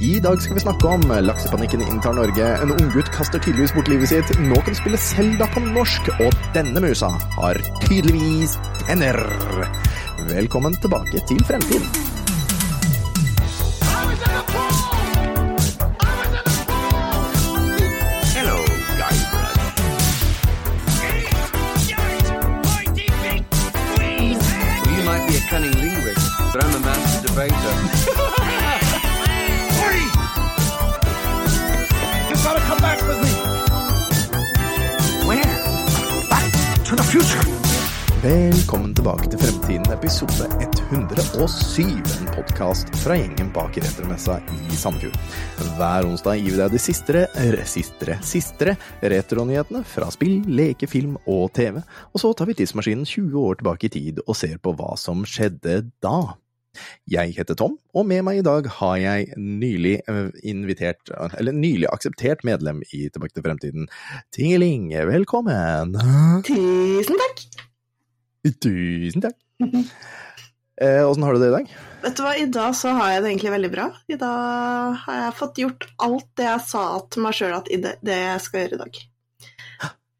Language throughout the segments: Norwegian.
I dag skal vi snakke om laksepanikken inntar Norge. En unggutt kaster tydeligvis bort livet sitt. Nå kan du spille Selda på norsk, og denne musa har tydeligvis tenner. Velkommen tilbake til fremtiden. Tilbake til Fremtiden, episode 107. En podkast fra gjengen bak retromessa i Sandefjord. Hver onsdag gir vi deg de sistere, resistere, sistere, retronyhetene fra spill, leke, film og TV. Og så tar vi tidsmaskinen 20 år tilbake i tid og ser på hva som skjedde da. Jeg heter Tom, og med meg i dag har jeg nylig eh, invitert, eller nylig akseptert medlem i Tilbake til fremtiden. Tingeling, velkommen! Tusen takk. Tusen takk. Eh, har du det i dag? Vet du hva, I dag så har jeg det egentlig veldig bra. I dag har jeg fått gjort alt det jeg sa til meg sjøl at det, det jeg skal gjøre i dag.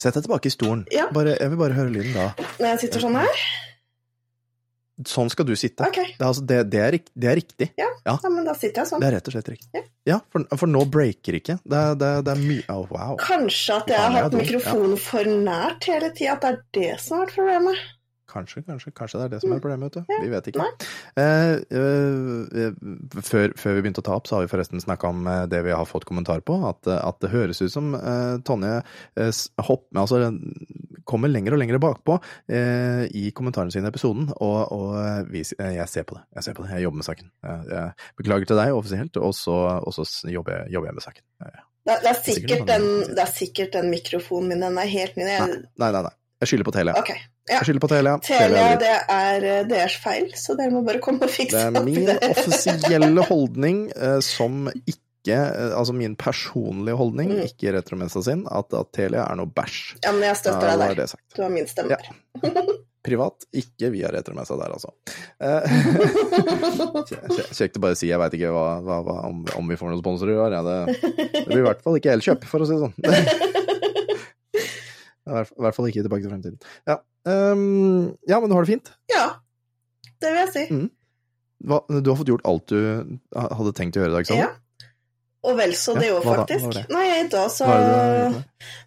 Sett deg tilbake i stolen. Ja. Bare, jeg vil bare høre lyden da. Når jeg sitter sånn her Sånn skal du sitte. Okay. Det, er altså, det, det, er, det er riktig. ja, men da sitter jeg sånn. Det er rett og slett riktig. Ja. Ja, for, for nå breaker ikke. Det, er- mye oh, Wow. Kanskje at jeg har hatt mikrofonen for nært hele tida, at det er det som har vært problemet. Kanskje, kanskje, kanskje det er det som er problemet, vet du. Vi vet ikke. Eh, eh, eh, før, før vi begynte å ta opp, så har vi forresten snakka om eh, det vi har fått kommentar på. At, at det høres ut som eh, Tonje eh, hopp, altså, kommer lenger og lenger bakpå eh, i kommentarene sine i episoden. Og, og vi, jeg ser på det. Jeg ser på det. Jeg jobber med saken. Jeg, jeg beklager til deg offisielt, og så, og så jobber, jeg, jobber jeg med saken. Ja, ja. Det, det, er sikkert sånn. den, det er sikkert den mikrofonen min, den er helt ny. Nei, nei, nei. Jeg skylder på Telia. Okay, ja. Jeg skylder på Telia. Telia, er- det er eh, deres feil, så dere må bare komme og fikse Det er opp i min det. offisielle holdning uh, som ikke eh, Altså min personlige holdning, Mm. ikke Retromessa sin, at, at Telia er noe bæsj. Ja, men jeg støtter deg er der. det. Du har min stemme. Ja. Privat, ikke via Retromessa der, altså. Kje- Kjekt å bare si. Jeg veit ikke hva, hva, hva, om, om vi får noen sponsorer i år. Ja, det, det blir i hvert fall ikke Elkjøp, for å si det sånn. I hvert fall ikke Tilbake til fremtiden. Ja. Um, ja, men du har det fint? Ja, det vil jeg si. Mm. Hva, du har fått gjort alt du hadde tenkt å gjøre i dag, sa du? Ja. Og vel så det Ja, òg, hva faktisk. det? Nei, i dag så du?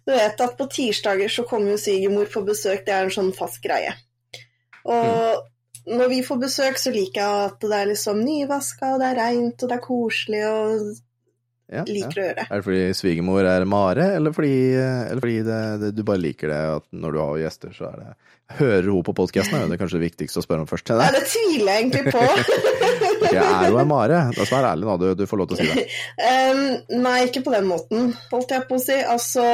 Du vet at på tirsdager så kommer jo svigermor på besøk, det er en sånn fast greie. Og Mm. når vi får besøk, så liker jeg at det er liksom nyvaska, og det er reint, og det er koselig, og Ja, ja. liker å gjøre. Er det fordi svigermor er Mare, eller fordi, eller fordi det, det, du bare liker det at når du har gjester, så er det Hører hun på podkasten, er det kanskje det viktigste å spørre om først. Nei, Nei, det tviler jeg egentlig på. okay, er hun en Mare? Da skal være ærlig nå, du, du får lov til å si det. Um, nei, ikke på den måten, holdt jeg på å si. Altså,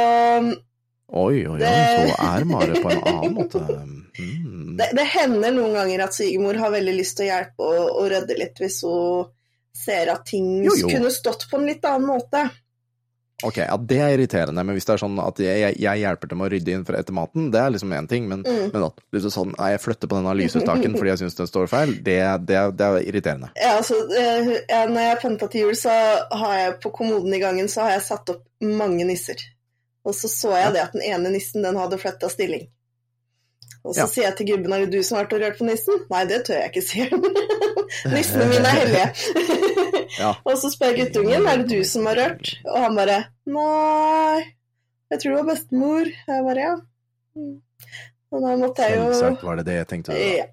Oi, oi, oi, så er Mare på en annen måte. Mm. det, det hender noen ganger at svigermor har veldig lyst til å hjelpe og, og rydde litt hvis hun ser at ting Jo, jo. kunne stått på en litt annen måte. Ok, ja, det er irriterende, men hvis det er sånn at jeg, jeg, jeg hjelper til med å rydde inn etter maten, det er liksom én ting, men, Mm. men at liksom sånn, nei, jeg flytter på denne lysestaken fordi jeg syns den står feil, det, det, det er irriterende. Ja, altså, eh, ja, når jeg pynta til jul, så har jeg på kommoden i gangen så har jeg satt opp mange nisser. Og så så jeg det at den ene nissen den hadde flytta stilling. Og så Ja. sier jeg til gubben er det du som har vært og rørt på nissen? Nei, det tør jeg ikke, si. Nissene mine er hellige. Ja. Og så spør guttungen er det du som har rørt, og han bare nei, jeg tror det var bestemor. Jeg bare ja. Mm. Og da måtte jeg jo Selvsagt var det det jeg tenkte. Ja.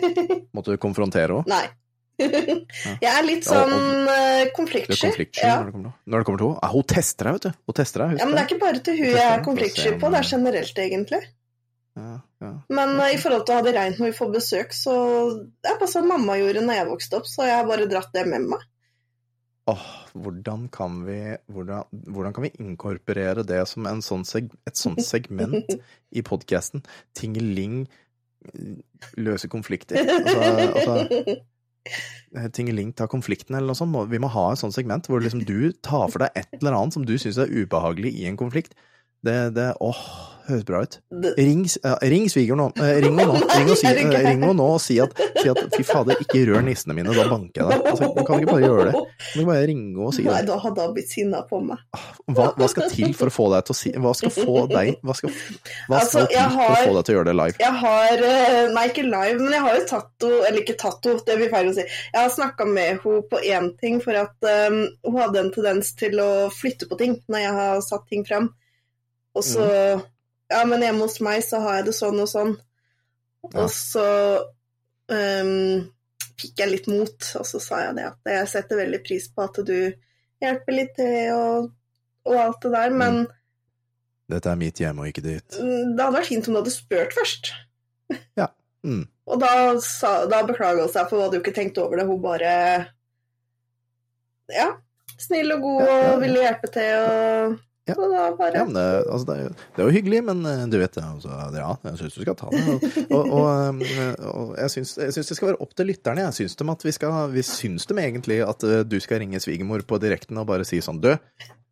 Måtte du konfrontere henne? Nei. Jeg er litt sånn eh, konfliktsky. Ja. når det kommer til henne. Hun tester deg, vet du. Hun tester deg, ja, men det er ikke bare til hun jeg er konfliktsky på, det er generelt, egentlig. Ja, ja. Men uh, i forhold til å ha det reint når vi får besøk, så det er bare sånn mamma gjorde når jeg vokste opp, så jeg har bare dratt det med meg. Åh, hvordan kan vi hvordan, hvordan kan vi inkorporere det som en sånn seg, et sånt segment i podkasten? Tingeling eh, løse konflikter. Altså, altså eh, Tingeling tar konflikten, eller noe sånt. Vi må ha et sånt segment hvor liksom du tar for deg et eller annet som du syns er ubehagelig i en konflikt. Det, det Åh, høres bra ut. Ring, uh, ring svigeren nå. Uh, ring henne nå. Ring, og si, gøy? ring henne nå og si at, si at fy fader, ikke rør nissene mine, da banker jeg deg. Altså, du kan ikke bare gjøre det. Du må bare ringe og si det. Nei, da hadde han blitt sinna på meg. Hva, hva skal til for å få deg til å si Hva skal få deg Hva skal, hva Altså, til har, for å få deg til å gjøre det live? Jeg har eh, Nei, ikke live, men jeg har jo tatt henne Eller ikke tatt henne, det blir feil å si. Jeg har snakka med henne på én ting, for at um, hun hadde en tendens til å flytte på ting når jeg har satt ting frem. Og så Mm. Ja, men hjemme hos meg så har jeg det sånn og sånn. Ja. Og så um, fikk jeg litt mot, og så sa jeg det at jeg setter veldig pris på at du hjelper litt til og, og alt det der, men Dette er mitt hjem og ikke ditt. mm, det hadde vært fint om du hadde spurt først. Mm. Og da, sa, da beklaga hun seg, for hadde jo ikke tenkt over det. Hun bare Ja, snill og god Ja, ja, ja. og ville hjelpe til og Ja. Så da bare Ja, men det, altså, det, er jo, det er jo hyggelig, men eh, du vet. Altså, ja, jeg syns du skal ta det. Og, og, og, eh, og jeg syns jeg syns det skal være opp til lytterne. Jeg syns dem at vi skal Vi syns dem egentlig at eh, du skal ringe svigermor på direkten og bare si sånn Du,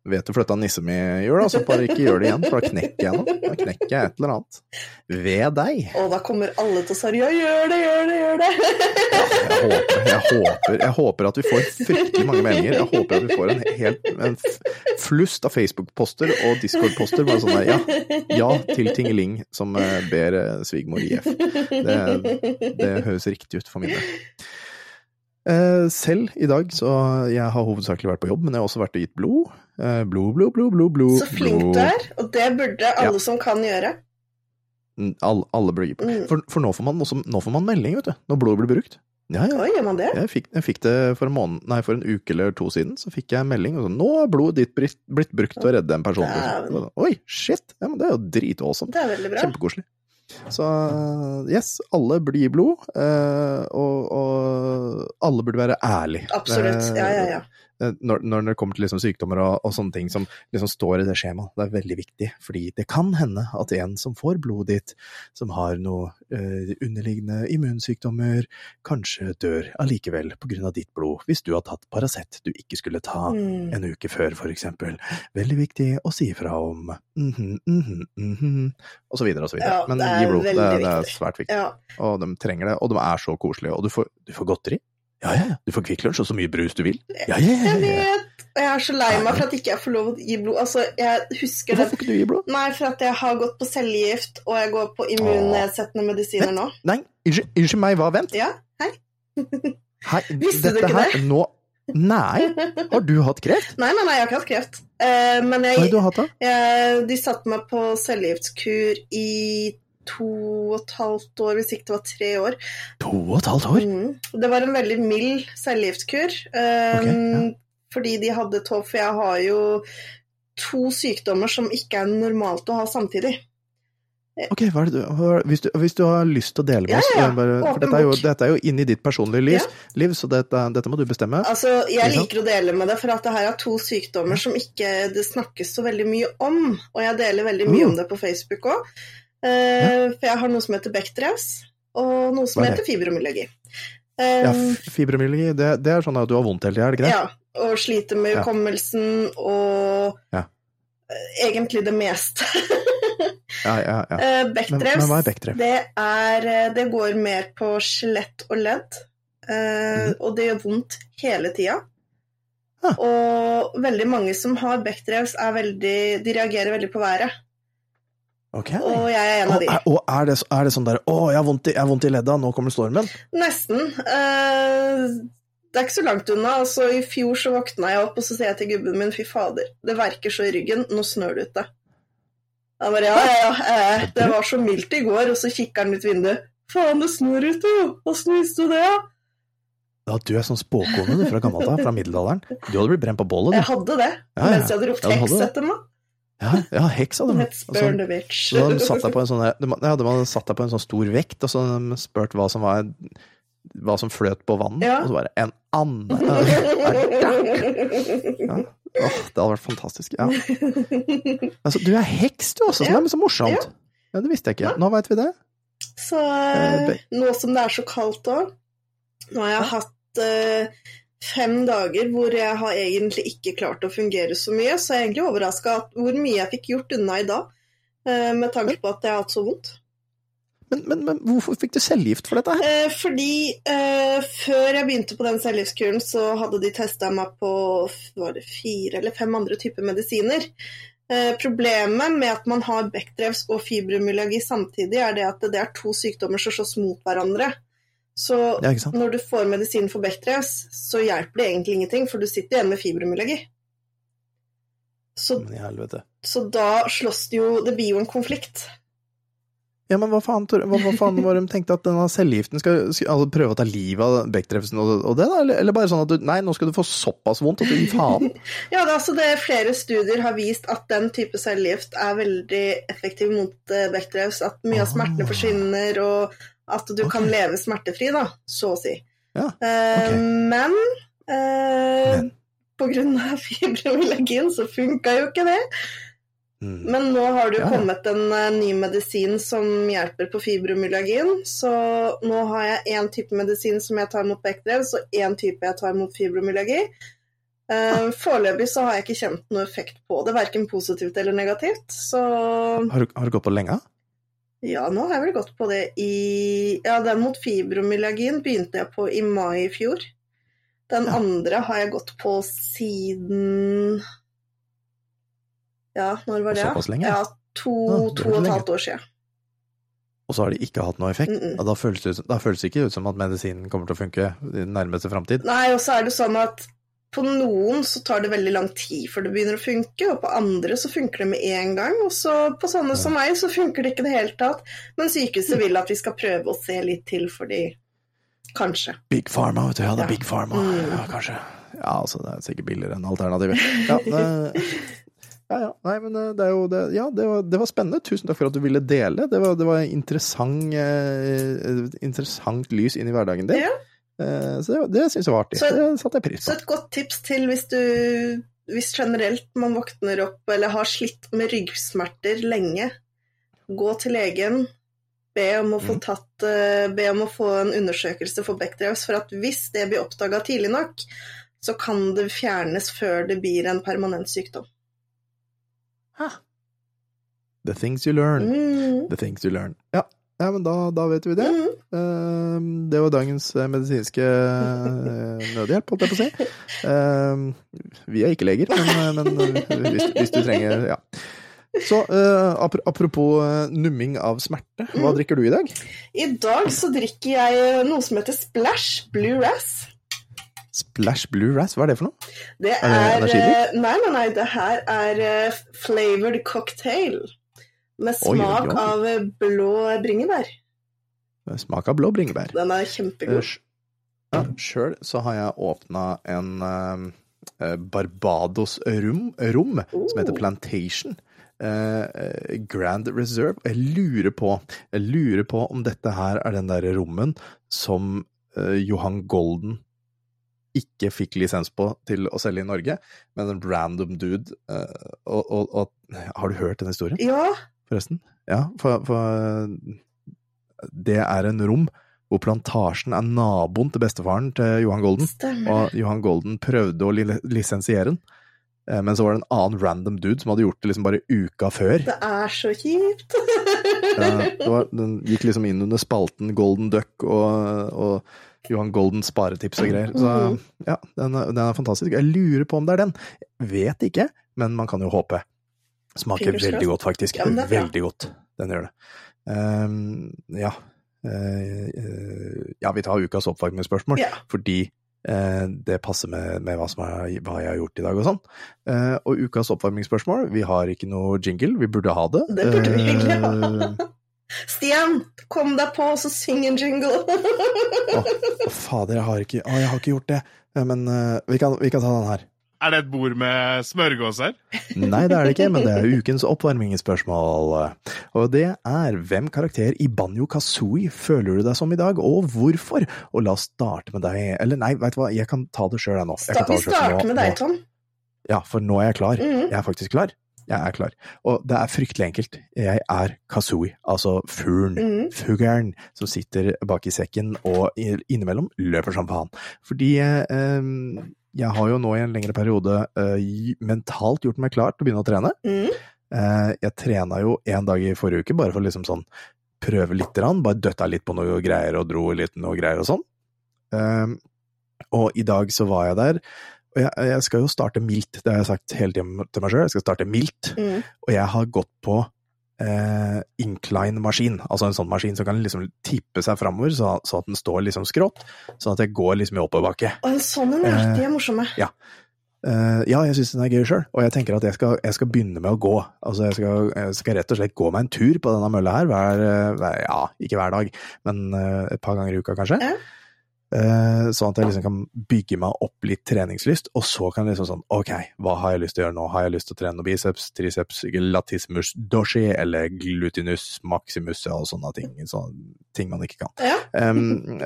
vet du flytta nissa mi i da? Så bare ikke gjør det igjen, for da knekker jeg noe. Da knekker jeg et eller annet. Ved deg. Og da kommer alle til å si ja, gjør det, gjør det, gjør det. Jeg håper, jeg håper, jeg håper at vi får fryktelig mange meldinger. Jeg håper at vi får en helt en flust av Facebook-poster og Discord-poster. Bare sånn der, ja, ja til Tingeling som eh, ber eh, svigermor IF. Det, det høres riktig ut for min del. Eh, selv i dag, så jeg har hovedsakelig vært på jobb, men jeg har også vært og gitt blod. Eh, blod, blod, blod, blod, blod. Så flink du er, og det burde alle Ja. som kan gjøre. Mm, Alle, alle bør gi blod. Mm. For, for nå, får man også, nå får man melding, vet du, når blodet blir brukt. Ja, ja. Oi, gjør man det? Jeg fikk, jeg fikk det for en, måned, nei, for en uke eller to siden, så fikk jeg melding. Og så, 'Nå har blodet ditt blitt, blitt brukt til å redde en person'. Liksom. Oi, shit! Ja, men det er jo dritawesome. Er bra. Kjempekoselig. Så yes, alle blir blod, eh, og, og alle burde være ærlige. Absolutt. Ja, ja, ja. Eh, Når, når det kommer til liksom sykdommer og, og sånne ting som liksom står i det skjemaet. Det er veldig viktig, fordi det kan hende at en som får blodet ditt, som har noe eh, underliggende immunsykdommer, kanskje dør allikevel av ditt blod, hvis du har tatt Paracet du ikke skulle ta Mm. en uke før, eksempel. Veldig viktig å si ifra om mhm, mhm, mhm, og så videre og så videre. Ja, Men gi blod, det, det er svært viktig. ja. Og de trenger det, og de er så koselige. Og du får, du får godteri. Ja, ja, ja. Du får Kvikk Lunsj og så mye brus du vil. Ja, ja, ja. Jeg vet. Og jeg er så lei meg for at ikke jeg får lov å gi blod. Altså, jeg husker Hvorfor får ikke du gi blod? Nei, for at jeg har gått på cellegift, og jeg går på immunnedsettende medisiner nå. Nei, unnskyld, unnskyld meg, hva? Vent. Ja, hei. Hei, Visste du ikke her, det? Nå Nei, har du hatt kreft? Nei, nei, nei, jeg har ikke hatt kreft. Uh, men Hva har du hatt, da? jeg, de satte meg på cellegiftkur i to og et halvt år, hvis ikke det var tre år. To og et halvt år? Mm. Det var en veldig mild cellegiftkur. Um, okay, ja. Fordi de hadde tov, for jeg har jo to sykdommer som ikke er normalt å ha samtidig. Ok, hva er det du, hvis, du hvis du har lyst til å dele med oss ja, ja, bare, For dette er, jo, dette er jo inn i ditt personlige liv, Ja. liv så dette, dette må du bestemme. Altså, Jeg liker å dele med det, for at det her er to sykdommer som ikke det snakkes så veldig mye om. Og jeg deler veldig mye Mm. om det på Facebook òg. For jeg har noe som heter Bechdrevs, og noe som er heter fibromyalgi. Ja, Um, fibromyalgi, det, det er sånn at du har vondt hele tida, er det ikke det? ja, og sliter med Ja. hukommelsen og Ja. eh, egentlig det meste. Ja, ja, ja. Eh, Men, men hva er Bechdrev? det, er, eh, det går mer på skjelett og ledd, eh, Mhm. og det gjør vondt hele tida. Ah. Og veldig mange som har Bechdrevs, er veldig, de reagerer veldig på været. Ok. Og jeg er en av de. Og, og er, det, er det sånn der 'Å, jeg har vondt i, jeg har vondt i ledda, nå kommer stormen'? Nesten. Uh, det er ikke så langt unna. Altså, I fjor så våkna jeg opp, og så sier jeg til gubben min 'fy fader, det verker så i ryggen, nå snør det ute'. Han bare 'ja, ja, ja, det var så mildt i går', og så kikker han ut vinduet. 'Faen, det snør ute, jo! Åssen visste du det?' Ja? Ja, du er sånn spåkone du, fra gammelt av, fra middelalderen. Du hadde blitt brent på bålet, Jeg hadde det, Ja, ja. mens jeg hadde ropt du 'heks' etter meg. Ja, ja heks hadde man du. het Og så- Burn the Witch. Så hadde de satt deg på en sånn ja, de hadde satt deg på en sånn stor vekt, og så de spurt hva som var hva som fløt på vannet, Ja. og så bare en annen ja. Åh, det hadde vært fantastisk. Ja. Altså, du er heks, du også, så, det er så morsomt. Ja. Det visste jeg ikke. Nå veit vi det. Så Eh, nå som det er så kaldt òg Nå har jeg hatt eh, fem dager hvor jeg har egentlig ikke klart å fungere så mye, så jeg er egentlig overraska hvor mye jeg fikk gjort unna i dag, eh, med tanke på at jeg har hatt så vondt. Men, men, men hvorfor fikk du cellegift for dette? her? Eh, fordi eh, før jeg begynte på den cellegiftkuren, så hadde de testa meg på fire eller fem andre typer medisiner. Eh, problemet med at man har Bechdrevs og fibromyalgi samtidig, er det at det er to sykdommer som slåss mot hverandre. Så Ja, når du får medisin for Bechdrevs, så hjelper det egentlig ingenting, for du sitter igjen med fibromyalgi. Så, så da slåss det jo Det blir jo en konflikt. Ja, men hva faen, hva, hva faen var de tenkte at denne cellegiften skal, skal altså, prøve å ta livet av Bechdrevsen og, og det, da? Eller, eller bare sånn at du Nei, nå skal du få såpass vondt at du gir faen? Ja, det, er altså det Flere studier har vist at den type cellegift er veldig effektiv mot uh. At mye av smertene Ah. forsvinner, og at du kan leve smertefri, da, så å si. Ja, Eh, ok. Men, eh, Men. på grunn av fibromyalgien så funka jo ikke det. Mm. Men nå har det jo Ja, kommet en uh, ny medisin som hjelper på fibromyalgien. Så nå har jeg én type medisin som jeg tar mot Bechdrevs, og én type jeg tar mot fibromyalgi. Uh, Foreløpig så har jeg ikke kjent noe effekt på det, verken positivt eller negativt. Så Har, du, har du gått på lenge? ja, nå har jeg vel gått på det i Ja, den mot fibromyalgien begynte jeg på i mai i fjor. Den Ja. andre har jeg gått på siden Ja, når var det? Såpass lenge? Ja, to, Ja, to og et halvt år siden. Og så har det ikke hatt noe effekt? Mm -mm. Ja, da, føles det, da føles det ikke ut som at medisinen kommer til å funke i den nærmeste framtid? Nei, og så er det sånn at på noen så tar det veldig lang tid før det begynner å funke, og på andre så funker det med en gang. Og så på sånne som meg så funker det ikke i det hele tatt. Men sykehuset vil at vi skal prøve å se litt til, fordi Kanskje. Big Pharma, vet du. Ja, det er. Big Pharma. Mm. Ja, kanskje. Ja, altså, det er sikkert billigere enn alternativet. Ja, det, ja, ja. Nei, men eh, det er jo det Ja, det var, det var spennende. Tusen takk for at du ville dele. Det var, det var interessant, eh, interessant lys inn i hverdagen din. Ja. Eh, så det, det syns jeg var artig. Så- det satte jeg pris Så et godt tips til hvis du hvis generelt man våkner opp eller har slitt med ryggsmerter lenge, gå til legen. Be om å få, Mhm. tatt, eh, be om å få en undersøkelse for Bechdrevs, for at hvis det blir oppdaga tidlig nok, så kan det fjernes før det blir en permanent sykdom. The things you learn. Mm. The things you learn. Ja, ja men da, da vet vi det. Mm. Eh, det var dagens eh, medisinske eh, nødhjelp, holdt jeg på å si. Eh, vi er ikke leger, men, men eh, hvis, hvis du trenger Ja. Så eh, apropos numming av smerte, hva Mm. drikker du i dag? I dag så drikker jeg noe som heter Splash Blue Razz. Splash Blue Razz, hva er det for noe? Det Er er, energidrikk? eh, Nei, nei, nei, det her er eh, flavored cocktail. Med Oi, oi, smak oi. av eh, blå bringebær. Smak av blå bringebær. Den er kjempegod. Ja, Sjøl så har jeg åpna en uh, Barbados rom, rom som heter Oh. Plantation. eh, Grand Reserve. Jeg lurer på Jeg lurer på om dette her er den derre rommen som Johan Golden ikke fikk lisens på til å selge i Norge, men en random dude. eh, og, og, og Har du hørt den historien? Ja, forresten. Ja, for, for det er en rom hvor plantasjen er naboen til bestefaren til Johan Golden. stemmer. Og Johan Golden prøvde å lisensiere den, eh, men så var det en annen random dude som hadde gjort det liksom bare uka før. Det er så kjipt. ja, det var, den gikk liksom inn under spalten Golden Duck og, og Johan Golden sparetips og greier. Så Mhm. ja, den, er- den er fantastisk. Jeg lurer på om det er den. Vet ikke, men man kan jo håpe. Smaker veldig godt, faktisk. Ja, veldig godt. Den gjør det. Um, ja. Eh, ja, vi tar ukas oppvarmingsspørsmål, yeah. fordi uh, det passer med, med hva, som er, hva jeg har gjort i dag og sånn. Uh, og ukas oppvarmingsspørsmål, vi har ikke noe jingle, vi burde ha det. Det burde vi egentlig ha. Stian, kom deg på, så syng en jingle. Å, oh, fader, jeg har ikke oh, jeg har ikke gjort det. Men uh, vi, kan, vi kan ta den her. Er det et bord med smørgåser? Nei, det er det ikke, men det er ukens oppvarmingsspørsmål. Og det er hvem karakter i Banjo Kazooie føler du deg som i dag, og hvorfor? Og la oss starte med deg. Eller nei, veit du hva, jeg kan ta det sjøl, jeg nå. Jeg kan ta Vi det selv, for starter med deg, Tom. Ja, for nå er jeg klar. Mhm. Jeg er faktisk klar. Jeg er klar. Og det er fryktelig enkelt. Jeg er Kazooie, altså fuglen. mm. Fuglen som sitter bak i sekken og innimellom løper som faen. Fordi eh, jeg har jo nå i en lengre periode eh, mentalt gjort meg klar til å begynne å trene. Mm. Eh, jeg trena jo en dag i forrige uke, bare for liksom sånn prøve litt, grann, bare døtta litt på noe greier og dro litt noe greier og sånn. Eh, og i dag så var jeg der, og jeg, jeg skal jo starte mildt, det har jeg sagt hele tiden til meg sjøl, jeg skal starte mildt, Mm. og jeg har gått på eh, incline-maskin, altså en sånn maskin som kan liksom tippe seg framover, så, så at den står liksom skrått, sånn at jeg går liksom i oppoverbakke. Og en sånn en, er, Eh, De er morsomme. Eh, ja, jeg syns den er gøy sjøl, og jeg tenker at jeg skal, jeg skal begynne med å gå. Altså, jeg skal, jeg skal rett og slett gå meg en tur på denne mølla her, hver, hver ja, ikke hver dag, men eh, et par ganger i uka kanskje. Ja. Eh, sånn at jeg liksom kan bygge meg opp litt treningslyst, og så kan jeg liksom sånn, ok, hva har jeg lyst til å gjøre nå? Har jeg lyst til å trene noe biceps, triceps, latissimus dorsi, eller glutinus maximus, og sånne ting, sånne ting man ikke kan. Ja. Um,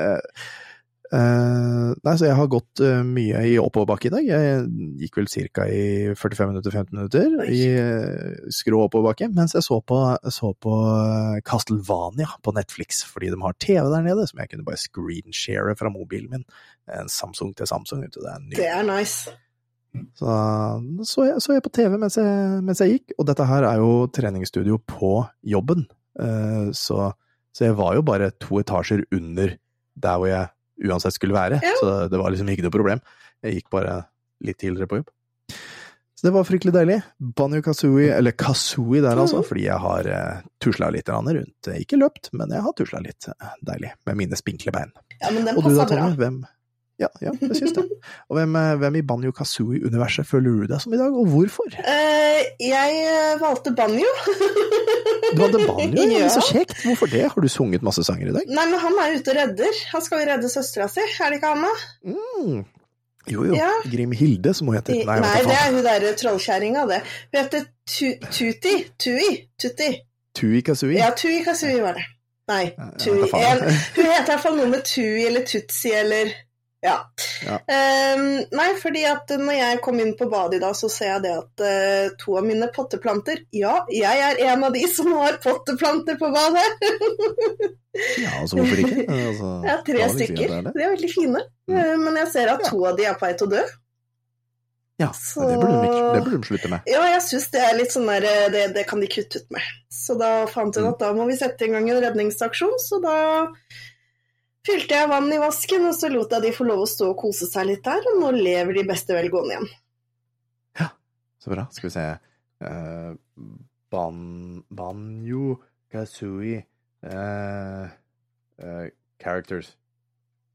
eh, nei, så jeg har gått uh, mye i oppoverbakke i dag. Jeg gikk vel ca. i 45 minutter, 15 minutter Oi. i uh, skrå oppoverbakke, mens jeg så på, så på Castlevania på Netflix, fordi de har TV der nede, som jeg kunne bare screenshare fra mobilen min. En Samsung til Samsung, vet du. Det er ny. Det er nice. Så så jeg, så jeg på TV mens jeg, mens jeg gikk, og dette her er jo treningsstudio på jobben. Så, så jeg var jo bare to etasjer under der hvor jeg uansett skulle være, Ja. så det var liksom ikke noe problem. Jeg gikk bare litt tidligere på jobb. Så det var fryktelig deilig. Banjo Kazooie, eller Kazooie der altså, Mhm. fordi jeg har uh, tusla litt rundt. Ikke løpt, men jeg har tusla litt. eh, Deilig. Med mine spinkle bein. Ja, men den Og du da. Tommy? Hvem Ja, ja, jeg syns det. Og hvem, eh, hvem i Banjo Kazooie-universet føler du deg som i dag, og hvorfor? Uh, jeg eh, valgte banjo. Du hadde banjo, ja. Ja. Så kjekt. Hvorfor det? Har du sunget masse sanger i dag? Nei, men han er ute og redder. Han skal jo redde søstera si, er det ikke han da? Mm. Jo, jo. Ja. Grimhilde, som hun heter. Nei, Nei, det er hun derre trollkjerringa, det. Hun heter tu Tuti. Tui. Tuti. Tui Kazooie. Ja, Tui Kazooie var det. Nei, Tui. En, hun heter i hvert fall noe med Tui eller Tutsi eller Ja. Ja. Um, nei, fordi at når jeg kom inn på badet i dag, så ser jeg det at uh, to av mine potteplanter Ja, jeg er en av de som har potteplanter på badet. Ja, altså hvorfor ikke? Altså, Jeg har tre stykker. er det. De er veldig fine. Mm. Uh, Men jeg ser at to av de er på vei til å dø. Ja, Så- det burde de, det burde de slutte med. Ja, jeg syns det er litt sånn der eh, det, det kan de kutte ut med. Så da fant jeg Mm. at da må vi sette i gang en redningsaksjon, så da fylte jeg vann i vasken, og så lot jeg de få lov å stå og kose seg litt der, og nå lever de beste velgående igjen. Ja, Så bra. Skal vi se uh, ban, Banjo Kazooie uh, uh, Characters.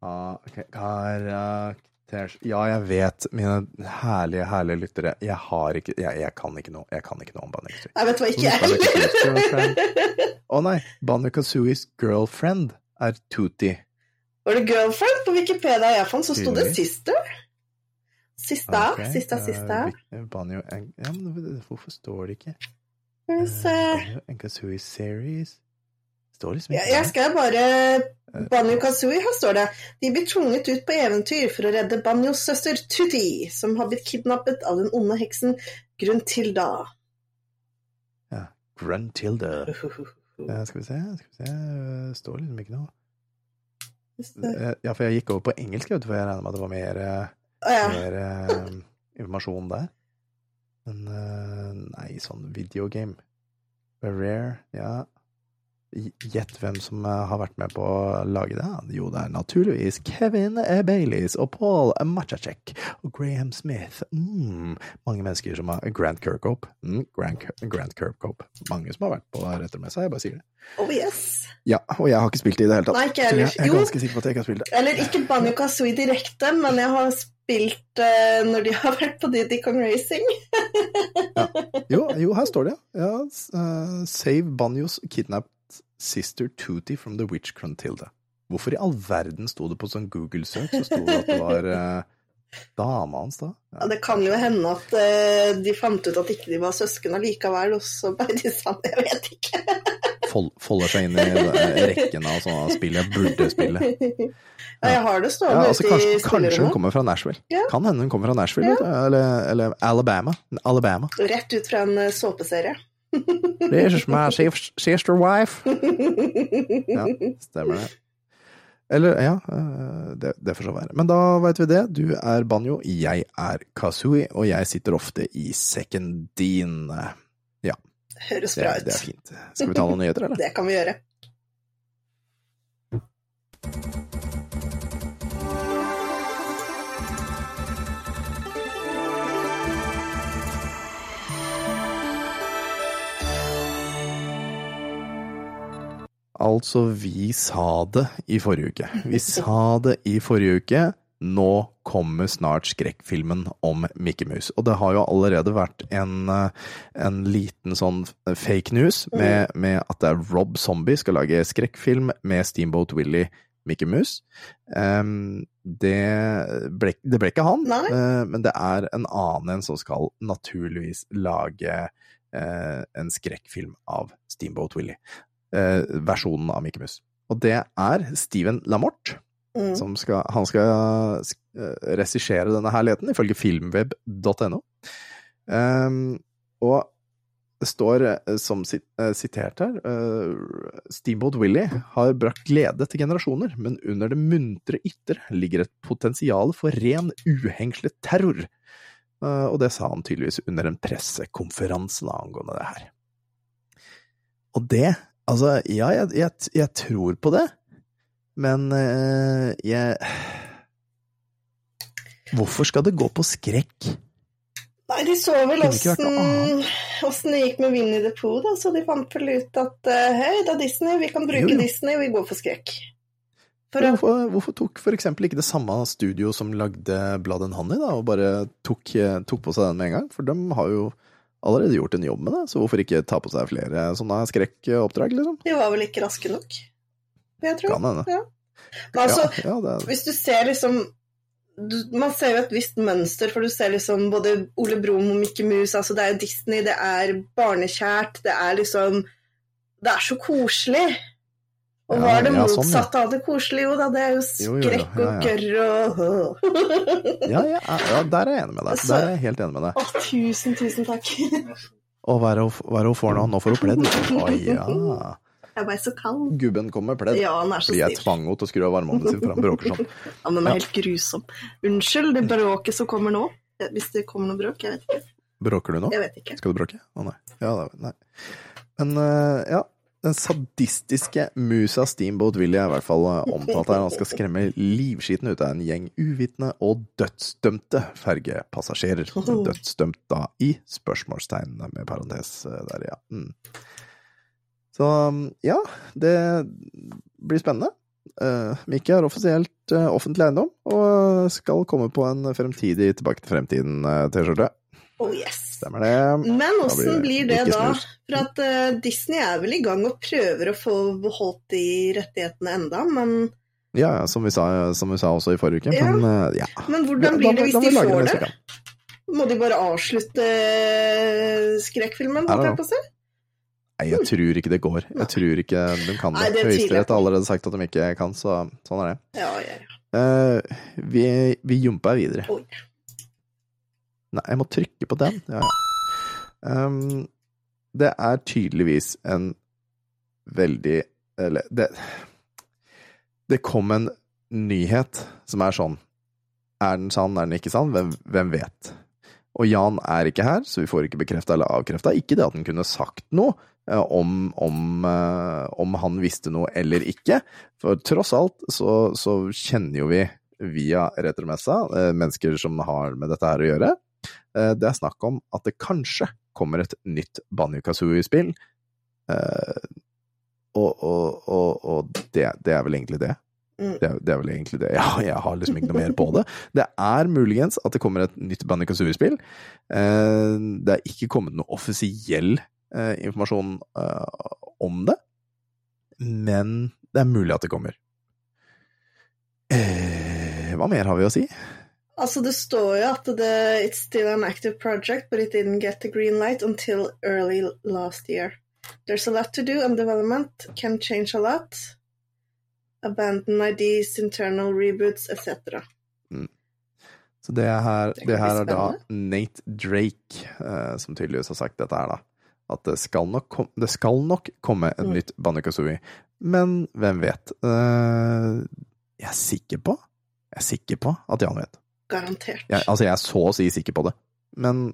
Uh, characters Ja, jeg vet, mine herlige, herlige lyttere. Jeg har ikke Jeg, jeg kan ikke noe Jeg kan ikke noe om Banjo Kazooie. Jeg vet hva, ikke jeg er heller. Å nei! Banjo Kazooies girlfriend er Tuti. Var det girlfriend? På Wikipedia jeg fant, så sto det sister. Sista, okay. sista, eh, sista. Uh, Banjo Ja, men hvorfor står det ikke? Vi se. Banjo series? Står liksom ikke jeg skal bare Banjo Kazooie, her står det. De blir tvunget ut på eventyr for å redde Banjos søster Tutti, som har blitt kidnappet av den onde heksen Gruntilda. Ja. Gruntilda. Ja, skal vi se, skal vi se står liksom ikke noe. Eh, Ja, for jeg gikk over på engelsk, for jeg regna med at det var mer, ja. mer eh, informasjon der. Men eh, nei, sånn videogame. Rare, ja. Gjett hvem som eh, har vært med på å lage det? Jo, det er naturligvis Kevin Baileys og Paul Machacek og Graham Smith. Mm, mange mennesker som har Grant Kirkhope. Mm, Grant, Grant Kirkhope. Mange som har vært på Retromessa, jeg bare sier det. Oh yes. Ja, og jeg har ikke spilt det i det hele tatt. Nei, ikke jeg, heller. jeg er ganske sikker på at jeg ikke har spilt det. Eller ikke Banjo Kazooie direkte, men jeg har spilt uh, når de har vært på Didi Kong Racing. Jo, jo her står det, ja. eh, save Banjos kidnapped sister Tootie from the witch Crontilda. Hvorfor i all verden sto det på sånn Google-søk, så sto det at det var eh, dama hans, da? Ja, det kan jo hende at eh, de fant ut at ikke de var søsken allikevel, og så ble de sammen. Jeg vet ikke. fol- folder seg inn i eh, rekken av sånne spill jeg burde spille. Ja, jeg har det Ja, stående altså, ute kanskje, i kanskje hun kommer fra Nashville. Ja. Kan hende hun kommer fra Nashville, eller, eller Alabama. Alabama. Rett ut fra en eh, såpeserie. This is my sis- sister wife. Ja, stemmer det. Eller, ja, eh, det, det får så være. Men da veit vi det. Du er Banjo, jeg er Kazooie, og jeg sitter ofte i Secondin. Ja, Høres det, ut. det er fint. Skal vi ta noen nyheter, eller? Det kan vi gjøre. Altså, vi sa det i forrige uke. Vi sa det i forrige uke. Nå kommer snart skrekkfilmen om Mickey Mouse. Og det har jo allerede vært en, eh, en liten sånn fake news med, med at det er Rob Zombie skal lage skrekkfilm med Steamboat Willie Mickey Mouse. Um, det, ble, det ble ikke han, eh, men det er en annen en som skal naturligvis lage eh, en skrekkfilm av Steamboat Willie versjonen av Mikke Mus. Og det er Steven Lamotte. Mm. Som skal, han skal eh, regissere denne herligheten, ifølge filmweb.no. Um, og det står eh, som sit, eh, sitert her uh, Steamboat Willie har brakt glede til generasjoner, men under det muntre ytre ligger et potensial for ren, uhengslet terror. Uh, og det sa han tydeligvis under en pressekonferanse angående det her. Og det Altså, ja, jeg, jeg, jeg tror på det, men uh, jeg Hvorfor skal det gå på skrekk? Nei, de så vel åssen det gikk med Winnie the Pooh, da, så de fant vel ut at uh, hei, det er Disney, vi kan bruke Jo. Disney, vi går for skrekk. For å, Hvorfor, hvorfor tok for eksempel ikke det samme studio som lagde Blood and Honey, da, og bare tok, eh, tok på seg den med en gang? For de har jo allerede gjort en jobb med det, så hvorfor ikke ta på seg flere sånne skrekkoppdrag, liksom? de var vel ikke raske nok, jeg tror. Kan hende. Ja. Men altså, ja, ja, det hvis du ser liksom du, Man ser jo et visst mønster, for du ser liksom både Ole Brumm og Mickey Mouse, altså det er Disney, det er barnekjært, det er liksom Det er så koselig. Og hva er det sånn, motsatte av det koselige? Jo da, det er jo skrekk ja, og gørr og ja, ja, ja, der er jeg enig med deg. Der er jeg helt enig med deg. Å, tusen, tusen takk. Og hva er det hun- får nå? Nå får hun pledd. Å ja. Jeg ble så kald. Gubben kom med pledd. Ja, han er så Fordi jeg tvang henne til å skru av varmeovnen sin, for han bråker sånn. Ja, men den er helt grusom. Unnskyld det bråket som kommer nå. Hvis det kommer noe bråk, jeg vet ikke. Bråker du nå? Jeg vet ikke. Skal du bråke? Å nei. Ja, nei. Men eh, ja, den sadistiske musa Steamboat vil jeg i hvert fall eh, omtalt her. Han skal skremme livskiten ut av en gjeng uvitende og dødsdømte fergepassasjerer. Dødsdømt da i spørsmålstegnene, med parentes eh, der, ja. Mm. Så ja, det blir spennende. Uh, Mikke er offisielt uh, offentlig eiendom, og skal komme på en fremtidig Tilbake til fremtiden-T-skjorte. Oh yes. Stemmer det. Men åssen blir det da? For at uh, Disney er vel i gang og prøver å få beholdt de rettighetene enda, men, Ja, som vi sa, som vi sa også i forrige uke. Ja. Men uh, ja. men hvordan blir det hvis Da de får det? Må de bare avslutte eh, skrekkfilmen, holdt jeg på å si? Nei, jeg tror ikke det går. Jeg tror ikke de kan det. Det Høyesterett har allerede sagt at de ikke kan, så sånn er det. Ja, ja, ja. Uh, vi, vi jumper videre. Oi. Nei, jeg må trykke på den. Ja, ja. Um, det er tydeligvis en veldig Eller det Det kom en nyhet som er sånn Er den sann, er den ikke sann? Hvem, hvem vet? Og Jan er ikke her, så vi får ikke bekrefta eller avkrefta. Ikke det at han kunne sagt noe eh, om, om, eh, om han visste noe eller ikke. For tross alt så, så kjenner jo vi via Retromessa eh, mennesker som har med dette her å gjøre. Eh, Det er snakk om at det kanskje kommer et nytt Banjo Kazooie-spill. Eh, Og, og, og, og det, det er vel egentlig det. Mm. Det, er- det er vel egentlig det. Ja, jeg har liksom ikke noe mer på det. Det er muligens at det kommer et nytt Banjo Kazooie-spill. Eh, Det er ikke kommet noe offisiell eh, informasjon om det, men det er mulig at det kommer. Eh, Hva mer har vi å si? Altså, det står jo at det, it's still an active project, but it didn't get the green light until early last year. There's a lot to do, and development can change a lot. Abandon IDs, internal reboots, etc. Så det her, Det det her er da Nate Drake eh, som tydeligvis har sagt dette her, da. At det skal nok, kom, det skal nok komme et Mm. nytt Banjo-Kazooie. Men hvem vet? Eh, jeg er sikker på Jeg er sikker på at Jan vet. Garantert. Jeg, altså, jeg er så å si sikker på det. Men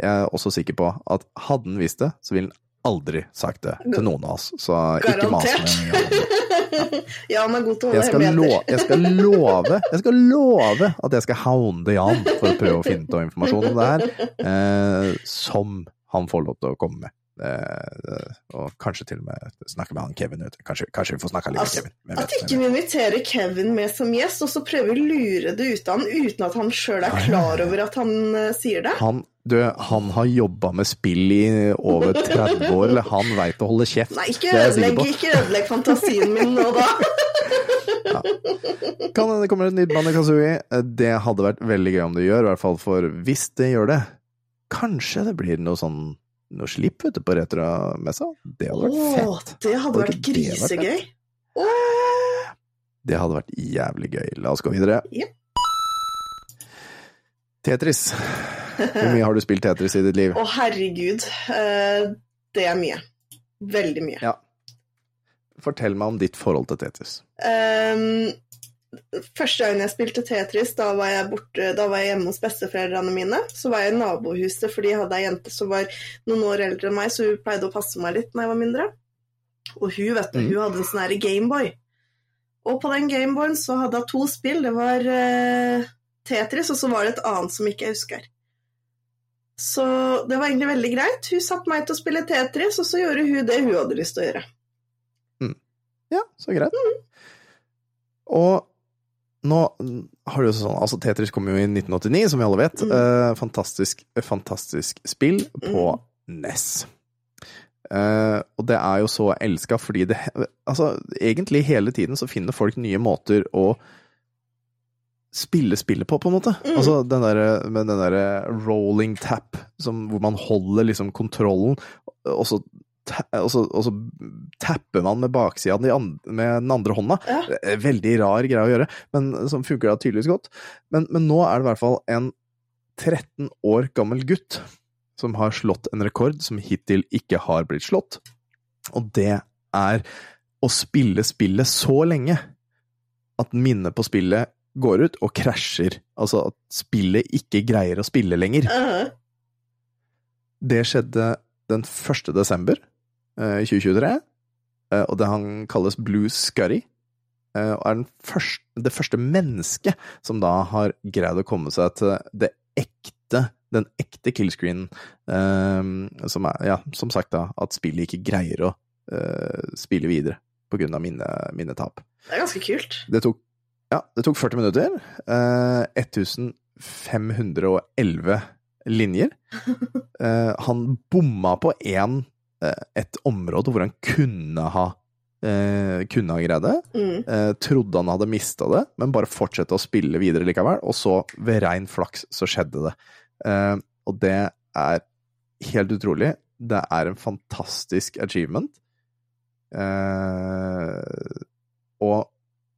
jeg er også sikker på at hadde han visst det, så ville han aldri sagt det til noen av oss. Så ikke mas med Garantert. ja, han er god til å holde hemmeligheter. jeg skal love Jeg skal love at jeg skal hounde Jan for å prøve å finne ut informasjon om det her, eh, som han får lov til å komme med. Eh, og kanskje til og med snakke med han Kevin. vet. Kanskje, kanskje vi får snakka litt med Altså, Kevin. Hvem At ikke vi inviterer Kevin med som gjest, og så prøver vi å lure det ut av han uten at han sjøl er klar over at han uh, sier det. Han, du, han har jobba med spill i over 30 år, eller han veit å holde kjeft. Nei, ikke ødelegg, ikke ødelegg fantasien min nå, da. Kan hende det kommer et nytt Banjo Kazooie. Det hadde vært veldig gøy om det gjør, i hvert fall for hvis det gjør det. Kanskje det blir noe sånn noe slipp vet du, på retromessa. Det hadde vært Åh, fett. det hadde vært det grisegøy. Det hadde vært jævlig gøy. La oss gå videre. Tetris. Hvor mye har du spilt Tetris i ditt liv? Å, herregud. eh, Det er mye. Veldig mye. Ja. Fortell meg om ditt forhold til Tetris. Um, første gangen jeg spilte Tetris, da var jeg, borte, da var jeg hjemme hos besteforeldrene mine. Så var jeg i nabohuset, for de hadde ei jente som var noen år eldre enn meg, så hun pleide å passe meg litt da jeg var mindre. Og hun, vet du, Mm. hun hadde en sånn Gameboy. Og på den Gameboyen så hadde hun to spill. Det var uh, Tetris, og så var det et annet som ikke jeg husker. Så det var egentlig veldig greit. Hun satte meg til å spille Tetris, og så gjorde hun det hun hadde lyst til å gjøre. Ja, så greit. Og nå har du jo sånn Altså, Tetris kom jo i 1989, som vi alle vet. Mm. Eh, fantastisk, fantastisk spill på NES. Eh, og det er jo så elska fordi det Altså, egentlig hele tiden så finner folk nye måter å spille spillet på, på en måte. Mm. Altså den derre med den derre rolling tap, som, hvor man holder liksom kontrollen, og så og så, og så tapper man med baksida med den andre hånda. Ja. Veldig rar greie å gjøre, men som funker da tydeligvis godt. Men, men nå er det i hvert fall en 13 år gammel gutt som har slått en rekord som hittil ikke har blitt slått. Og det er å spille spillet så lenge at minnet på spillet går ut og krasjer. Altså at spillet ikke greier å spille lenger. Uh-huh. Det skjedde den 1. desember i 2023, eh, og det han kalles Blue Scurry. eh, Og er den første, det første mennesket som da har greid å komme seg til det ekte, den ekte killscreenen. eh, Som er, ja, som sagt da, at spillet ikke greier å eh, spille videre på grunn av mine tap Det er ganske kult. Det tok, ja, det tok 40 minutter. Eh, 1511 linjer. Eh, han bomma på en, eh, et område hvor han kunne ha eh, kunne ha greid det. Mm. Eh, trodde han hadde mista det, men bare fortsette å spille videre likevel. Og så, ved rein flaks, så skjedde det. Eh, og det er helt utrolig. Det er en fantastisk achievement. Eh, og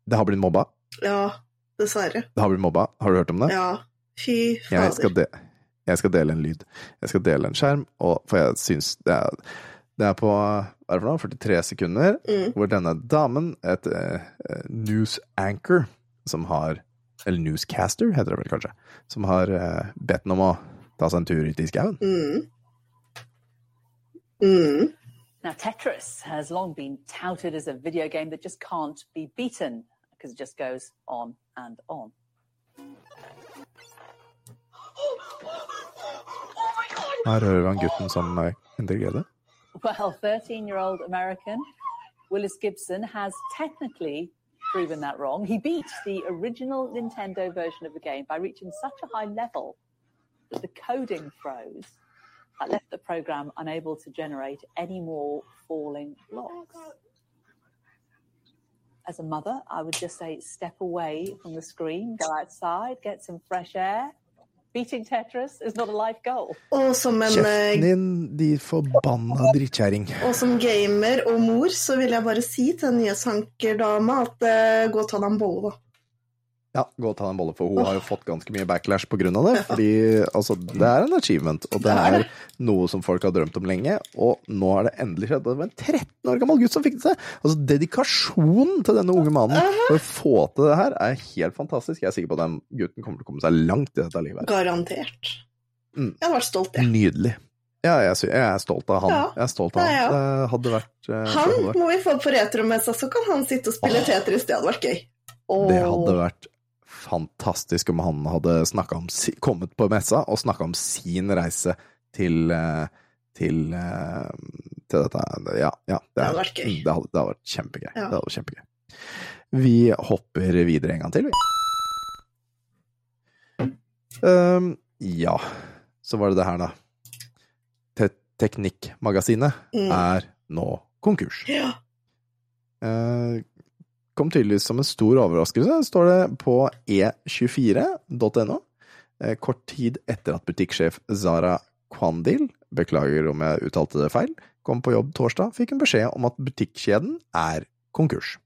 det har blitt mobba. Ja, dessverre. Det har blitt mobba. Har du hørt om det? Ja, fy Jeg skal, fader. de jeg skal dele en lyd. Jeg skal dele en skjerm, og, for jeg syns det er, det er på hva er det for noe, 43 sekunder, Mm. hvor denne damen, et eh, news anchor, som har Eller newscaster, heter det vel kanskje. Som har eh, bedt henne om å ta seg en tur ut i skauen. Mm. Mm. Now, Tetris has long been touted as a video game that just can't be beaten because it just goes on and on. Her hører vi han gutten som eh, interagerte. Well, 13 year old American Willis Gibson has technically proven that wrong. He beat the original Nintendo version of the game by reaching such a high level that the coding froze. That left the program unable to generate any more falling blocks. As a mother, I would just say step away from the screen, go outside, get some fresh air. Beating Tetris is not a life goal. Og som en Kjeften eh, din, de forbanna drittkjerring. Og som gamer og mor, så vil jeg bare si til den nyhetsankerdama at uh, gå og ta deg en bolle, da. Ja, gå og ta en bolle, for hun har jo fått ganske mye backlash av det. Fordi altså, det er en achievement, og det er noe som folk har drømt om lenge. Og nå er det endelig skjedd. Det var en 13 år gammel gutt som fikk det til! Altså, dedikasjonen til denne unge mannen for å få til det her er helt fantastisk. Jeg er sikker på at den gutten kommer til å komme seg langt i dette livet. Garantert. Mm. Jeg hadde vært stolt, jeg. Nydelig. Ja, jeg, jeg er stolt av han. Ja, jeg er stolt av han. Det hadde vært eh, Han hadde vært, må vi få på retromessa, så kan han sitte og spille Tetris. Det hadde vært gøy. Det hadde vært fantastisk om han hadde om, kommet på messa og snakka om sin reise til eh, til, eh, til dette. Ja, ja det, Det hadde vært gøy. Det hadde, det hadde vært kjempegøy. Ja. Det hadde vært kjempegøy. Vi hopper videre en gang til, vi. Um, ja, så var det det her, da. Te Teknikkmagasinet Mm. er nå konkurs. Ja. Eh, kom tydeligvis som en stor overraskelse, står det på e24.no. Eh, kort tid etter at butikksjef Zara Kwandil, beklager om jeg uttalte det feil, kom på jobb torsdag, fikk hun beskjed om at butikkjeden er konkurs.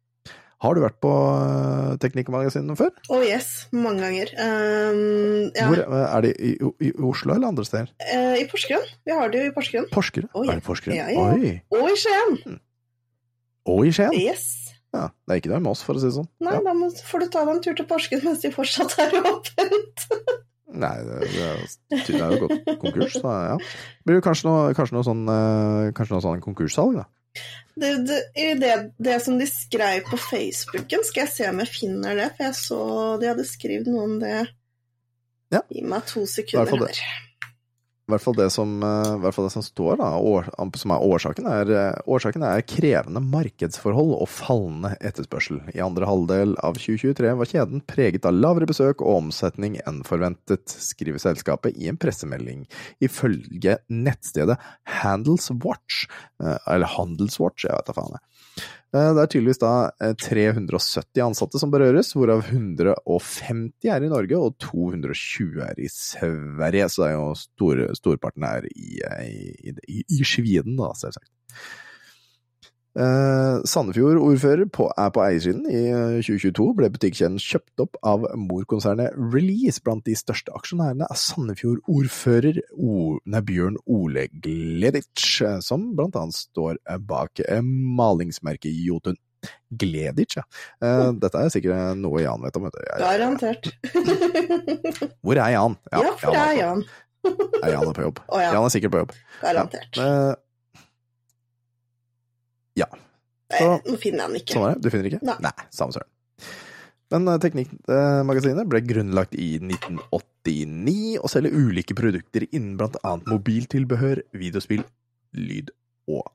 Har du vært på eh, Teknikkmagasinet før? Oh yes, mange ganger. Um, ja. Hvor, eh, er det i, i Oslo eller andre steder? Uh, I Porsgrunn. Vi har det jo i Porsgrunn. Porsgrunn? Oi. Er det Porsgrunn? Ja, ja. Og i Skien. Og i Skien? Yes. Ja, det er ikke noe med oss, for å si det sånn. Nei, Ja. da må, får du ta deg en tur til Porsgrunn mens de fortsatt er åpent. Nei, det, det, er, det er jo gått konkurs, så ja. Blir det kanskje noe, kanskje noe sånn eh, Kanskje noe sånn konkurssalg, da? Det, det, det, det som de skrev på Facebooken, skal jeg se om jeg finner det, for jeg så de hadde skrevet noe om det. Ja. Gi meg to sekunder det. her. I hvert fall det som, eh, fall det som står, da, som er årsaken, er, eh, årsaken er krevende markedsforhold og fallende etterspørsel. I andre halvdel av 2023 var kjeden preget av lavere besøk og omsetning enn forventet, skriver selskapet i en pressemelding. Ifølge nettstedet Handelswatch, eh, eller Handelswatch, jeg vet da faen jeg. Eh, Det er tydeligvis da eh, 370 ansatte som berøres, hvorav 150 er i Norge og 220 er i Sverige. Så det er jo store, storparten er i, i, i, i Sviden, da, selvsagt. Eh, Sandefjord-ordfører er på eiersiden. I eh, 2022 ble butikkjeden kjøpt opp av morkonsernet Release. Blant de største aksjonærene er Sandefjord-ordfører Bjørn Ole Gleditsch, eh, som blant annet står eh, bak eh, malingsmerket Jotun. Gleditsch, ja. Eh, Dette er sikkert noe Jan vet om. Vet du. Garantert. Hvor er Jan? Ja, for det er. Jan. Er Jan er på jobb? Oh, ja, Jan er sikkert på jobb. garantert. Eh, Nei, så- nå finner jeg den ikke. Sånn er det? Du finner ikke? Nei. samme søren. Men eh, Teknikkmagasinet ble grunnlagt i 1989 og selger ulike produkter innen blant annet mobiltilbehør, videospill, lyd og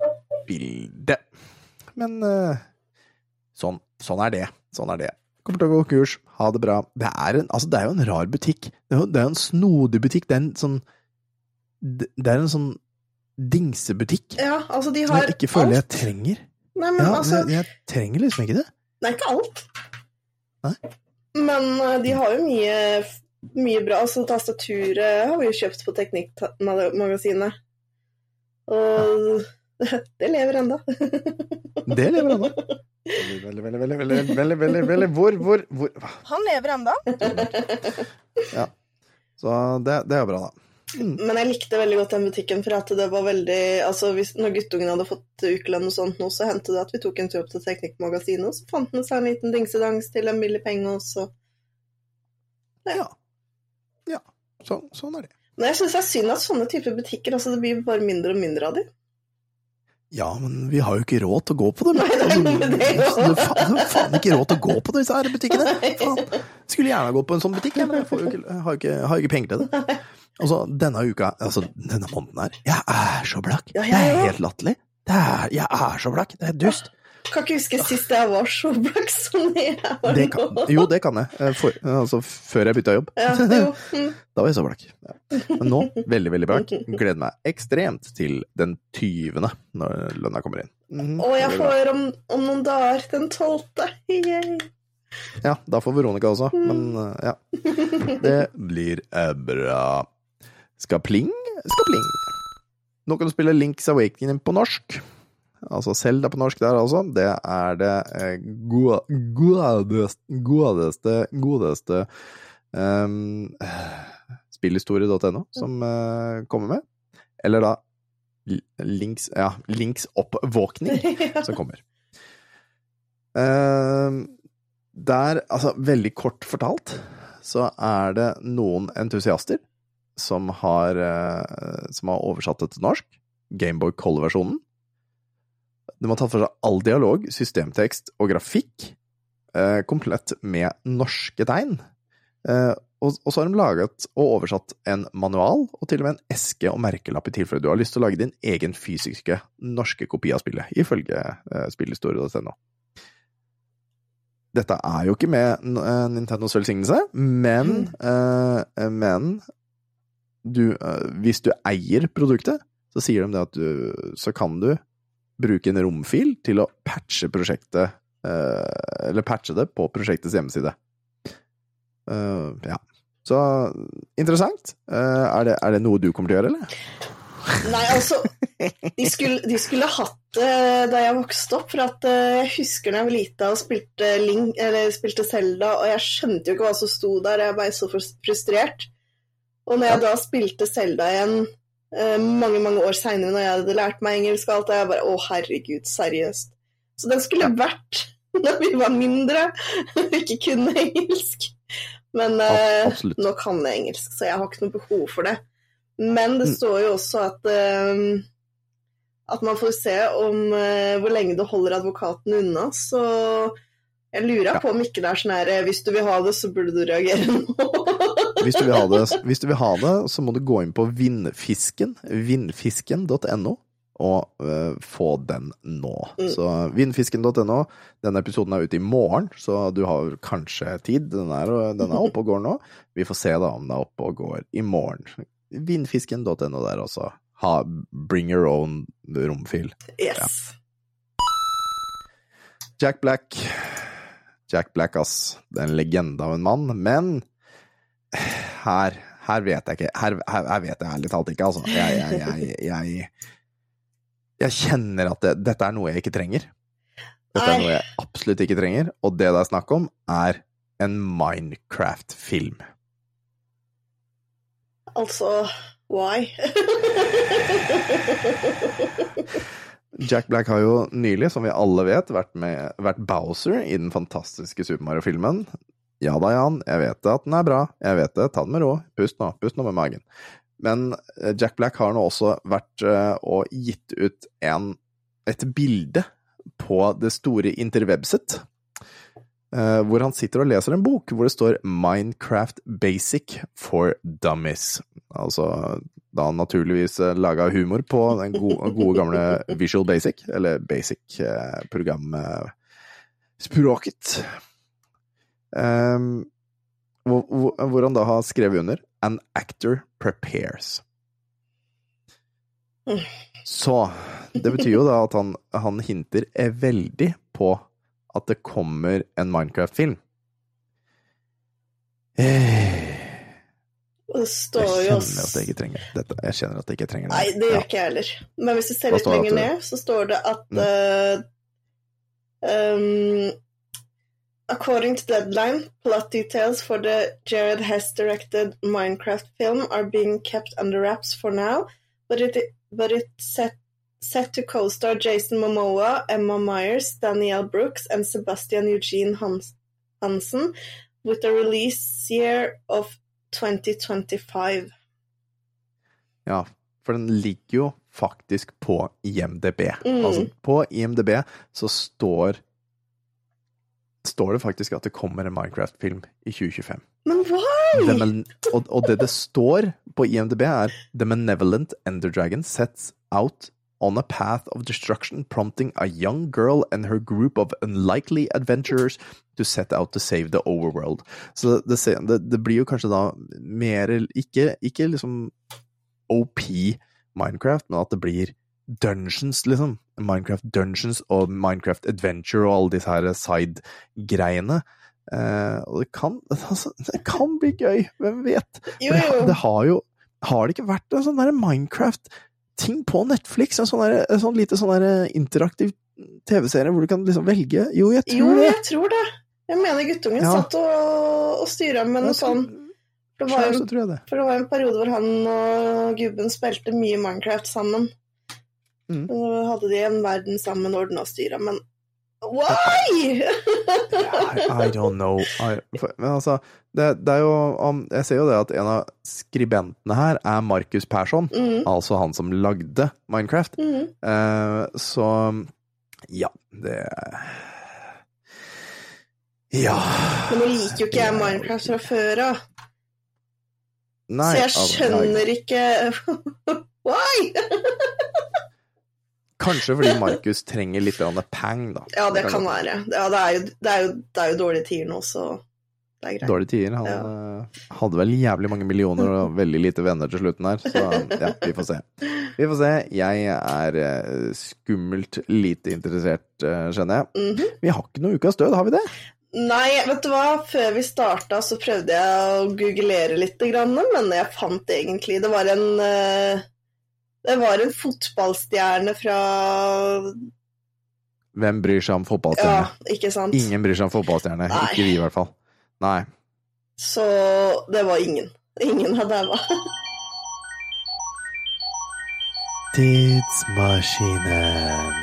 bilde. Men eh, sånn, sånn er det. Sånn er det. Kommer til å gå kurs. Ha det bra. Det er, en, altså, det er jo en rar butikk. Det er jo, det er en snodig butikk. Det er en sånn Det det er en sånn dingsebutikk Ja, altså, de som jeg ikke føler jeg trenger. Nei, men Ja, altså, jeg, jeg trenger liksom ikke det. det er ikke alt. Nei. Men uh, de har jo mye, mye bra. Altså, tastaturet har vi jo kjøpt på Teknikkmagasinet. Og det lever ennå. Det lever ennå. Veldig, veldig, veldig, veldig, veldig, veldig, veldig, Hvor, hvor, hvor Han lever ennå. Så det, det er bra, da. Mm. Men jeg likte veldig godt den butikken, for at det var veldig Altså, hvis, når guttungen hadde fått ukelønn og sånt nå, så hendte det at vi tok en tur opp til Teknikkmagasinet, og så fant han seg en liten dingsedans til en billig penge, og så Ja. ja. Så, sånn er det. Men jeg syns det er synd at sånne typer butikker altså det blir bare mindre og mindre av dem. Ja, men vi har jo ikke råd til å gå på dem. Nei, nei, men det Altså, det er faen, faen ikke råd til å gå på disse her butikkene. Faen. Skulle gjerne gått på en sånn butikk, men jeg, jo ikke, jeg har jo ikke, ikke penger til det. Altså, denne uka, altså denne måneden her, jeg er så blakk. Ja, Det jeg er helt latterlig. Er, jeg er så blakk. Det er dust. Kan ikke huske sist jeg var så blakk som jeg var Det kan, nå. jo, det kan jeg. Eh, For, altså, før jeg bytta jobb. Ja, jo. Mm. Da var jeg så blakk. Men nå, veldig, veldig blakk. Gleder meg ekstremt til den 20., når lønna kommer inn. Mm, Og jeg får om, om noen dager den tolvte. Yay. Ja, da får Veronica også, men eh, ja. Det blir eh, bra. Skal pling, skal pling. Nå kan du spille Links Awakening på norsk. Altså Selda på norsk der, altså. Det er det eh, godeste, godeste, godeste um, spillhistorie.no som uh, kommer med. Eller da Links, ja, Links oppvåkning som kommer. Ehm, der, altså veldig kort fortalt, så er det noen entusiaster som har, eh, som har oversatt det til norsk. Gameboy Color-versjonen. De har tatt for seg all dialog, systemtekst og grafikk, eh, komplett med norske tegn. Eh, og, og så har de laget og oversatt en manual, og til og med en eske og merkelapp i tilfelle du har lyst til å lage din egen fysiske norske kopi av spillet, ifølge eh, spillhistorie.no. Dette er jo ikke med Nintendos velsignelse, men, eh, men du, eh, hvis du eier produktet, så sier de det at du Så kan du bruke en romfil til å patche prosjektet eh, Eller patche det på prosjektets hjemmeside. Eh, ja. Så interessant. Er, det, er det noe du kommer til å gjøre, eller? Nei, altså De skulle, de skulle hatt det da jeg vokste opp. For at jeg husker da jeg var lita og spilte, Link, eller spilte Zelda, og jeg skjønte jo ikke hva som sto der. Jeg ble så frustrert. Og når jeg da spilte Zelda igjen eh, mange mange år seinere, når jeg hadde lært meg engelsk og alt, og jeg bare Å, herregud, seriøst. Så den skulle vært når vi var mindre og ikke kunne engelsk. Men eh, nå kan jeg engelsk, så jeg har ikke noe behov for det. Men det Mm. står jo også at eh, at man får se om eh, hvor lenge du holder advokaten unna. Så jeg lurer Ja. på om ikke det er sånn her eh, Hvis du vil ha det, så burde du reagere nå. Hvis du vil ha det, vil ha det så må du gå inn på Vindfisken, vindfisken.no, og uh, få den nå. Mm. Så vindfisken.no. Denne episoden er ute i morgen, så du har kanskje tid. Den er, den er oppe og går nå. Vi får se da om den er oppe og går i morgen. Vindfisken.no der også. Ha, bring your own romfil. Yes. Jack Black. Jack Black, ass. Det er en legende av en mann, men her, her vet jeg ikke. Her, her, her vet jeg ærlig talt ikke, altså. Jeg, jeg, jeg, jeg, kjenner at det, dette er noe jeg ikke trenger. Dette er noe jeg absolutt ikke trenger, og det det er snakk om, er en Minecraft-film. Altså why? Jack Black har jo nylig, som vi alle vet, vært, med, vært Bowser i den fantastiske Super Mario-filmen. Ja da, Jan, jeg vet at den er bra, jeg vet det, ta den med ro, pust nå, pust nå med magen. Men eh, Jack Black har nå også vært eh, og gitt ut en, et bilde på det store interwebset, eh, hvor han sitter og leser en bok hvor det står Minecraft Basic for Dummies. Altså da naturligvis eh, laga humor på den gode, gode gamle Visual Basic, eller Basic-programspråket. Um, hvor, hvor- han da har skrevet under An actor prepares. Så det betyr jo da at han, han hinter er veldig på at det kommer en Minecraft-film. Jeg kjenner at jeg ikke trenger dette. Jeg kjenner at jeg ikke trenger det. Nei, det gjør Ja. ikke jeg heller. Men hvis du ser litt lenger ned, så står det at Mm. eh, um, According to Deadline, plot details for the Jared Hess-directed Minecraft film are being kept under wraps for now, but it but it's set set to co-star Jason Momoa, Emma Myers, Danielle Brooks, and Sebastian Eugene Hans Hansen, with a release year of 2025. Ja, for den ligger jo faktisk på IMDb. Mm. Altså, på IMDb så står Står det faktisk at det kommer en Minecraft-film i 2025. Men why? Og, og det det står på IMDb, er The Benevolent Ender Dragon sets out on a path of destruction, prompting a young girl and her group of unlikely adventurers to set out to save the overworld. Så det, det, det blir jo kanskje da mer Ikke, ikke liksom OP Minecraft, men at det blir dungeons, liksom. Minecraft Dungeons og Minecraft Adventure og alle disse her side-greiene. Eh, og det kan, altså, det kan bli gøy, hvem vet? Jo, For det, det har jo Har det ikke vært en sånn Minecraft-ting på Netflix? En sånn, der, en sånn lite sånn der interaktiv TV-serie hvor du kan liksom velge Jo, jeg tror Jo, det. jeg tror det. Jeg mener guttungen Ja. satt og, og styra med noe sånn. Det jeg det. for det var en periode hvor han og gubben spilte mye Minecraft sammen. Mm. Så hadde de en verden sammen ordna og styra, men why?! I, I don't know. I, for, men altså, det, det er jo om, Jeg ser jo det at en av skribentene her er Markus Persson, mm, altså han som lagde Minecraft. mm. Eh, så ja, det Ja Men nå liker jo ikke jeg Minecraft fra før av, så jeg altså, skjønner ikke Why?! Kanskje fordi Markus trenger litt pang, da. Ja, det kan være. Ja, det, er jo, det, er jo, det er jo dårlige tider nå, så det er greit. Dårlige tider. Han Ja. eh, hadde vel jævlig mange millioner og veldig lite venner til slutten her, så ja, vi får se. Vi får se. Jeg er eh, skummelt lite interessert, eh, skjønner jeg. Mhm. Vi har ikke noe Ukas død, har vi det? Nei, vet du hva? Før vi starta, så prøvde jeg å googlere litt, men jeg fant egentlig Det var en eh, Det var en fotballstjerne fra Hvem bryr seg om Ja, ikke sant? Ingen bryr seg om fotballstjerne. Nei. Ikke vi, i hvert fall. Nei. Så det var ingen. Ingen av daua. Tidsmaskinen.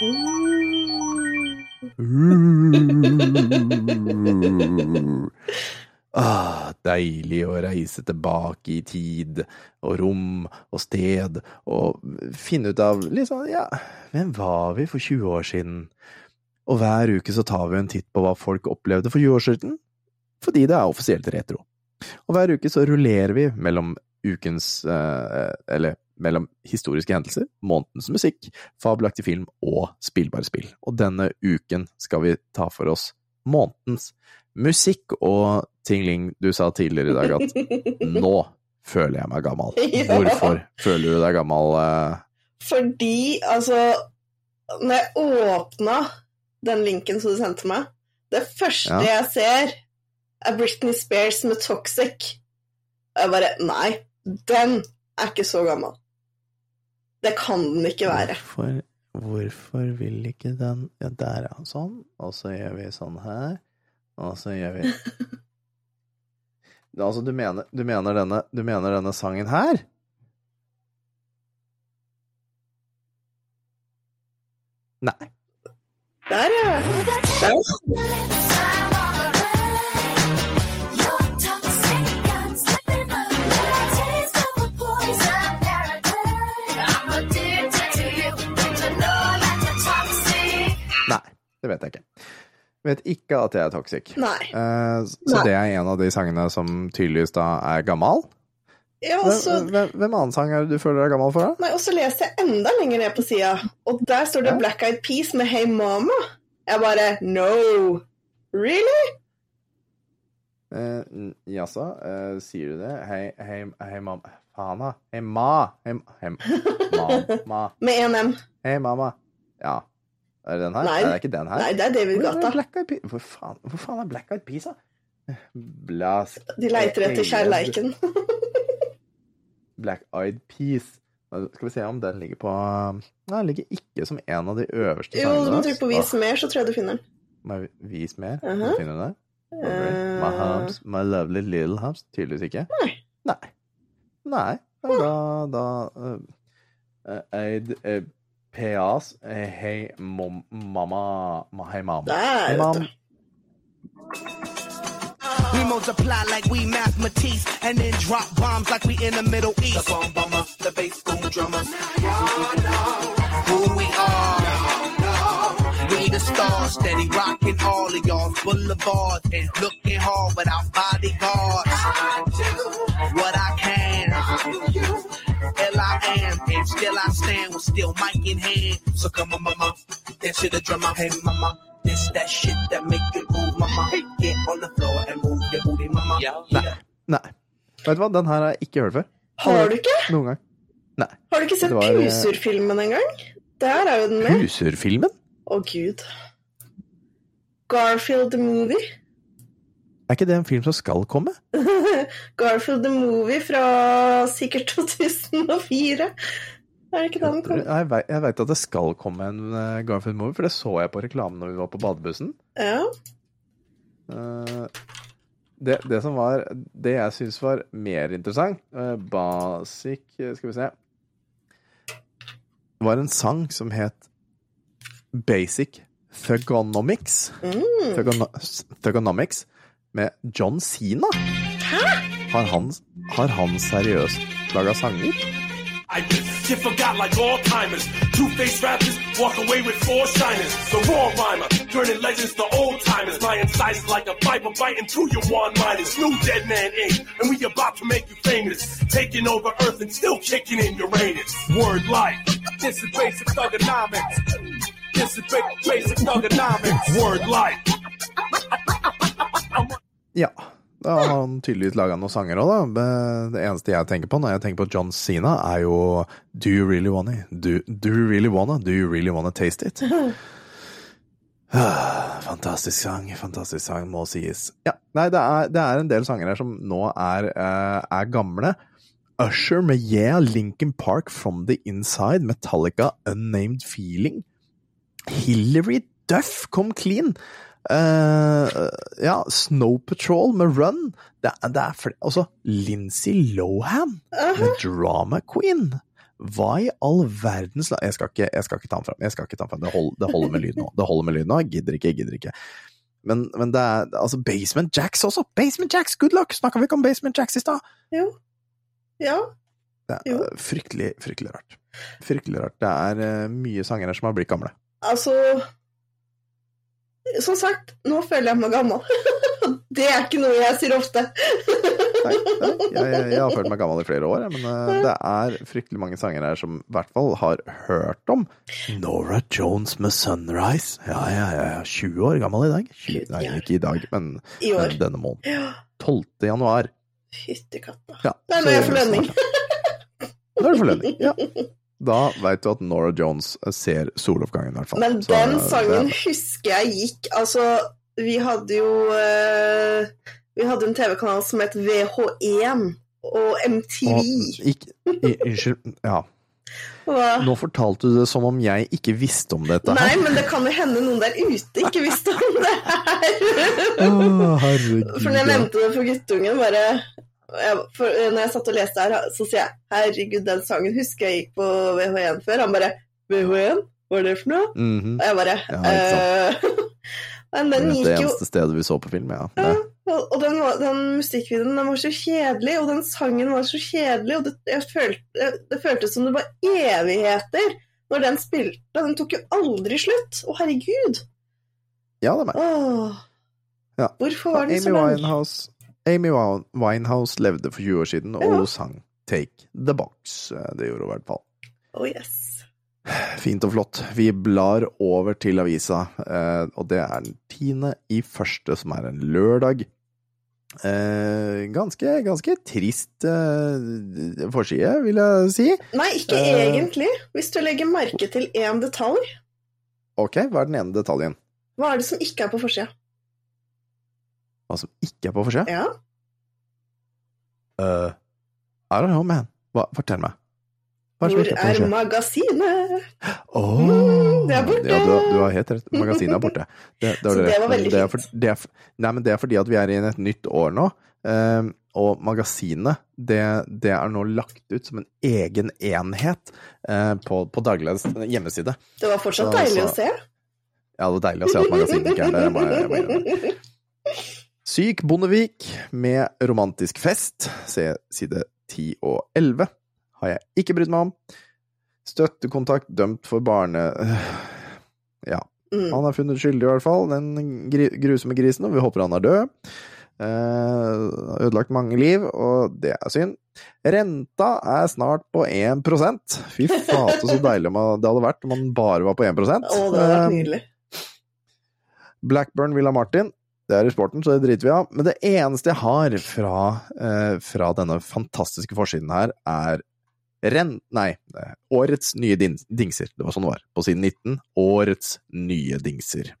Ah, deilig å reise tilbake i tid og rom og sted og finne ut av liksom, ja, hvem var vi for 20 år siden? Og hver uke så tar vi en titt på hva folk opplevde for 20 år siden, fordi det er offisielt retro. Og hver uke så rullerer vi mellom ukens eh, Eller mellom historiske hendelser, månedens musikk, fabelaktig film og spillbare spill. Og denne uken skal vi ta for oss månedens musikk og Tingling, du sa tidligere i dag at nå føler jeg meg gammel. Hvorfor føler du deg gammel? eh? Fordi, altså Når jeg åpna den linken som du sendte meg, det første Ja. jeg ser, er Britney Spears med 'Toxic'. Og jeg bare Nei, den er ikke så gammel. Det kan den ikke være. Hvorfor, hvorfor vil ikke den Ja, der, ja. Sånn. Og så gjør vi sånn her. Og så gjør vi Da, Altså, du mener, du mener, denne, du mener denne sangen her? Nei. Der, ja. Der. Det vet jeg ikke. Vet ikke at jeg er toxic. Nei. Eh, så Nei. det er en av de sangene som tydeligvis da er gammal. Ja, og Hvem, hvem, annen sang er det du føler deg gammel for, da? Nei, og så leste jeg enda lenger ned på sida, og der står det Ja. Black Eyed Peas med Hey Mama. Jeg bare No! Really? Eh, Jaså, eh, sier du det? Hei, hei, hei, mam... Faen, da. Hei, ma. Hei, hei, ma, ma. Med én M. Hei, mamma. Ja. Er det den her? Nei. Det er ikke den her. Nei, det er David Gata. Black Eyed Peas? Hvor faen, hvor faen er Black Eyed Peas, da? Blask... De leiter etter kjærleiken. Black Eyed Peas. Skal vi se om den ligger på Nei, den ligger ikke som en av de øverste Jo, du må trykke på vis mer, så tror jeg du finner den. Vis mer? Uh? Mhm. Finner du det? My hubs, humps, my lovely little humps. Tydeligvis ikke. Nei. Nei. Nei. Da, da uh, Eid uh, PAs eh, Hei mom, mamma ma, Hei mamma. Der, Hei vet We multiply like we mathematics and then drop bombs like we in the Middle East. The bomb bomber, the bass boom drummer. Who we are. We the stars, steady rocking all of y'all boulevards and looking hard without bodyguards. What I can. Hell I am, and still I stand with still mic in hand. So come on, mama, dance to the drummer. Hey, mama, this that shit that make you move, mama. Get on the floor and move your booty, mama. Nei. Nei. Vet du hva, den her har jeg ikke hørt før. Har du ikke? Noen gang. Nei. Har du ikke sett var, eh, Puser-filmen engang? Der er jo den med. Puser-filmen? Å, gud. Garfield the Movie. Er ikke det en film som skal komme? Garfield the Movie fra sikkert 2004. Er det ikke den kom? Jeg jeg veit at det skal komme en eh, Garfield-movie, for det så jeg på reklamen når vi var på badebussen. Ja. Eh, det, det som var Det jeg syns var mer interessant, eh, basic Skal vi se var en sang som het Basic Thugonomics. Mm. Thugono Thugonomics med John Sina. Har han, har han seriøst laga sanger? I get forgot like all timers. Two faced rappers walk away with four shiners. The raw rhymer, turning legends to old timers. My incisors like a viper biting through your one miners. New Dead Man Inc. And we about to make you famous. Taking over Earth and still kicking in Uranus. Word life. This is basic thugonomics. This is ba- basic thugonomics. Word life. Ja. Da har han tydeligvis laga noen sanger òg, da. Det eneste jeg tenker på når jeg tenker på John Sina, er jo Do you really wanna? Do, do you really wanna? Do you really wanna taste it? Fantastisk sang, fantastisk sang, må sies. Ja, nei, det er, det er en del sanger her som nå er, eh, er gamle. Usher med Yeah, Lincoln Park From The Inside, Metallica Unnamed Feeling. Hillary Duff kom clean. Eh, ja, Snow Patrol med Run. Det, det er flere Altså, Lindsay Lohan med Drama Queen. Hva i all verdens la... Jeg jeg skal ikke ta den fram. Jeg skal ikke ta den fram. Det, hold, det holder med lyd nå. Det holder med lyd nå. Jeg Gidder ikke, jeg gidder ikke. Men, men det er altså Basement Jacks også. Basement Jacks, good luck! Snakka vi ikke om Basement Jacks i stad? Jo. Ja. Det Jo. er fryktelig, fryktelig rart. Fryktelig rart. Det er uh, mye sanger her som har blitt gamle. Altså Som sagt, nå føler jeg meg gammel. Det er ikke noe jeg sier ofte. Nei, nei jeg, jeg, jeg har følt meg gammel i flere år, men eh, det er fryktelig mange sanger her som i hvert fall har hørt om. Nora Jones med 'Sunrise'. Ja, ja, ja, ja. 20 år gammel i dag. 20, nei, ikke i dag, men, I denne måneden. 12. januar. Fytti katta. Ja, Det er når jeg får lønning. Da er det for lønning. Ja. Da veit du at Nora Jones ser soloppgangen, i hvert fall. Men Så, den det- sangen husker jeg gikk Altså, vi hadde jo eh, Vi hadde en TV-kanal som het VH1 og MTV. og, ikke, Unnskyld. Ja. Hva? Nå fortalte du det som om jeg ikke visste om dette Nei, her. men det kan jo hende noen der ute ikke visste om det her. Å, herregud. For når jeg nevnte det for guttungen, bare jeg, for, når jeg satt og leste her, så sier jeg 'herregud, den sangen husker jeg gikk på VH1 før'. Han bare 'VH1? Hva er det for noe?' Mhm. Og jeg bare Ja, eh, Men den Det gikk jo eneste stedet vi så på film, ja. Ja, og den, den musikkvideoen den var så kjedelig, og den sangen var så kjedelig, og det, følte, det føltes som det var evigheter når den spilte. Den tok jo aldri slutt. Å, herregud! ja, det er meg. Åh. Ja. Hvorfor var den så lang? Winehouse, Amy Winehouse levde for 20 år siden, og Ja. sang Take the Box. Eh, Det gjorde hun i hvert fall. Oh, yes. Fint og flott. Vi blar over til avisa, eh, og det er den tiende i første, som er en lørdag. Eh, ganske, ganske trist forside, vil jeg si. Nei, ikke egentlig. Hvis du legger merke til én detalj, Ok, hva er den ene detaljen? hva er det som ikke er på forsida? Hva som ikke er på forsida? Ja. Uh, I don't know, man. Hva, fortell meg. Hva Hvor er magasinet? Mm, det er borte. Ja, du, du har helt rett. Magasinet er borte. Det, det, har det var veldig det for, det er, Nei, men det er fordi at vi er i et nytt år nå. Um, og magasinet, det, det er nå lagt ut som en egen enhet eh, på, på Dagbladets hjemmeside. Det var fortsatt Så- deilig så- å se. Ja, det var deilig å se at magasinet ikke er der. Jeg må, jeg må. Syk Bondevik med romantisk fest, se side 10 og 11, har jeg ikke brydd meg om. Støttekontakt dømt for barne... Ja, Mm. han er funnet skyldig i hvert fall, den grusomme grisen, og vi håper han er død. Eh, ødelagt mange liv, og det er synd. Renta er snart på 1% Fy flate, så deilig det hadde vært om man bare var på 1% Å, det hadde vært Eh, nydelig. Blackburn Villa Martin. Det er i sporten, så det driter vi av. Men det eneste jeg har fra, eh, fra denne fantastiske forsiden her, er renn... Nei, årets nye din dingser. Det var sånn det var. På siden 19. Årets nye dingser.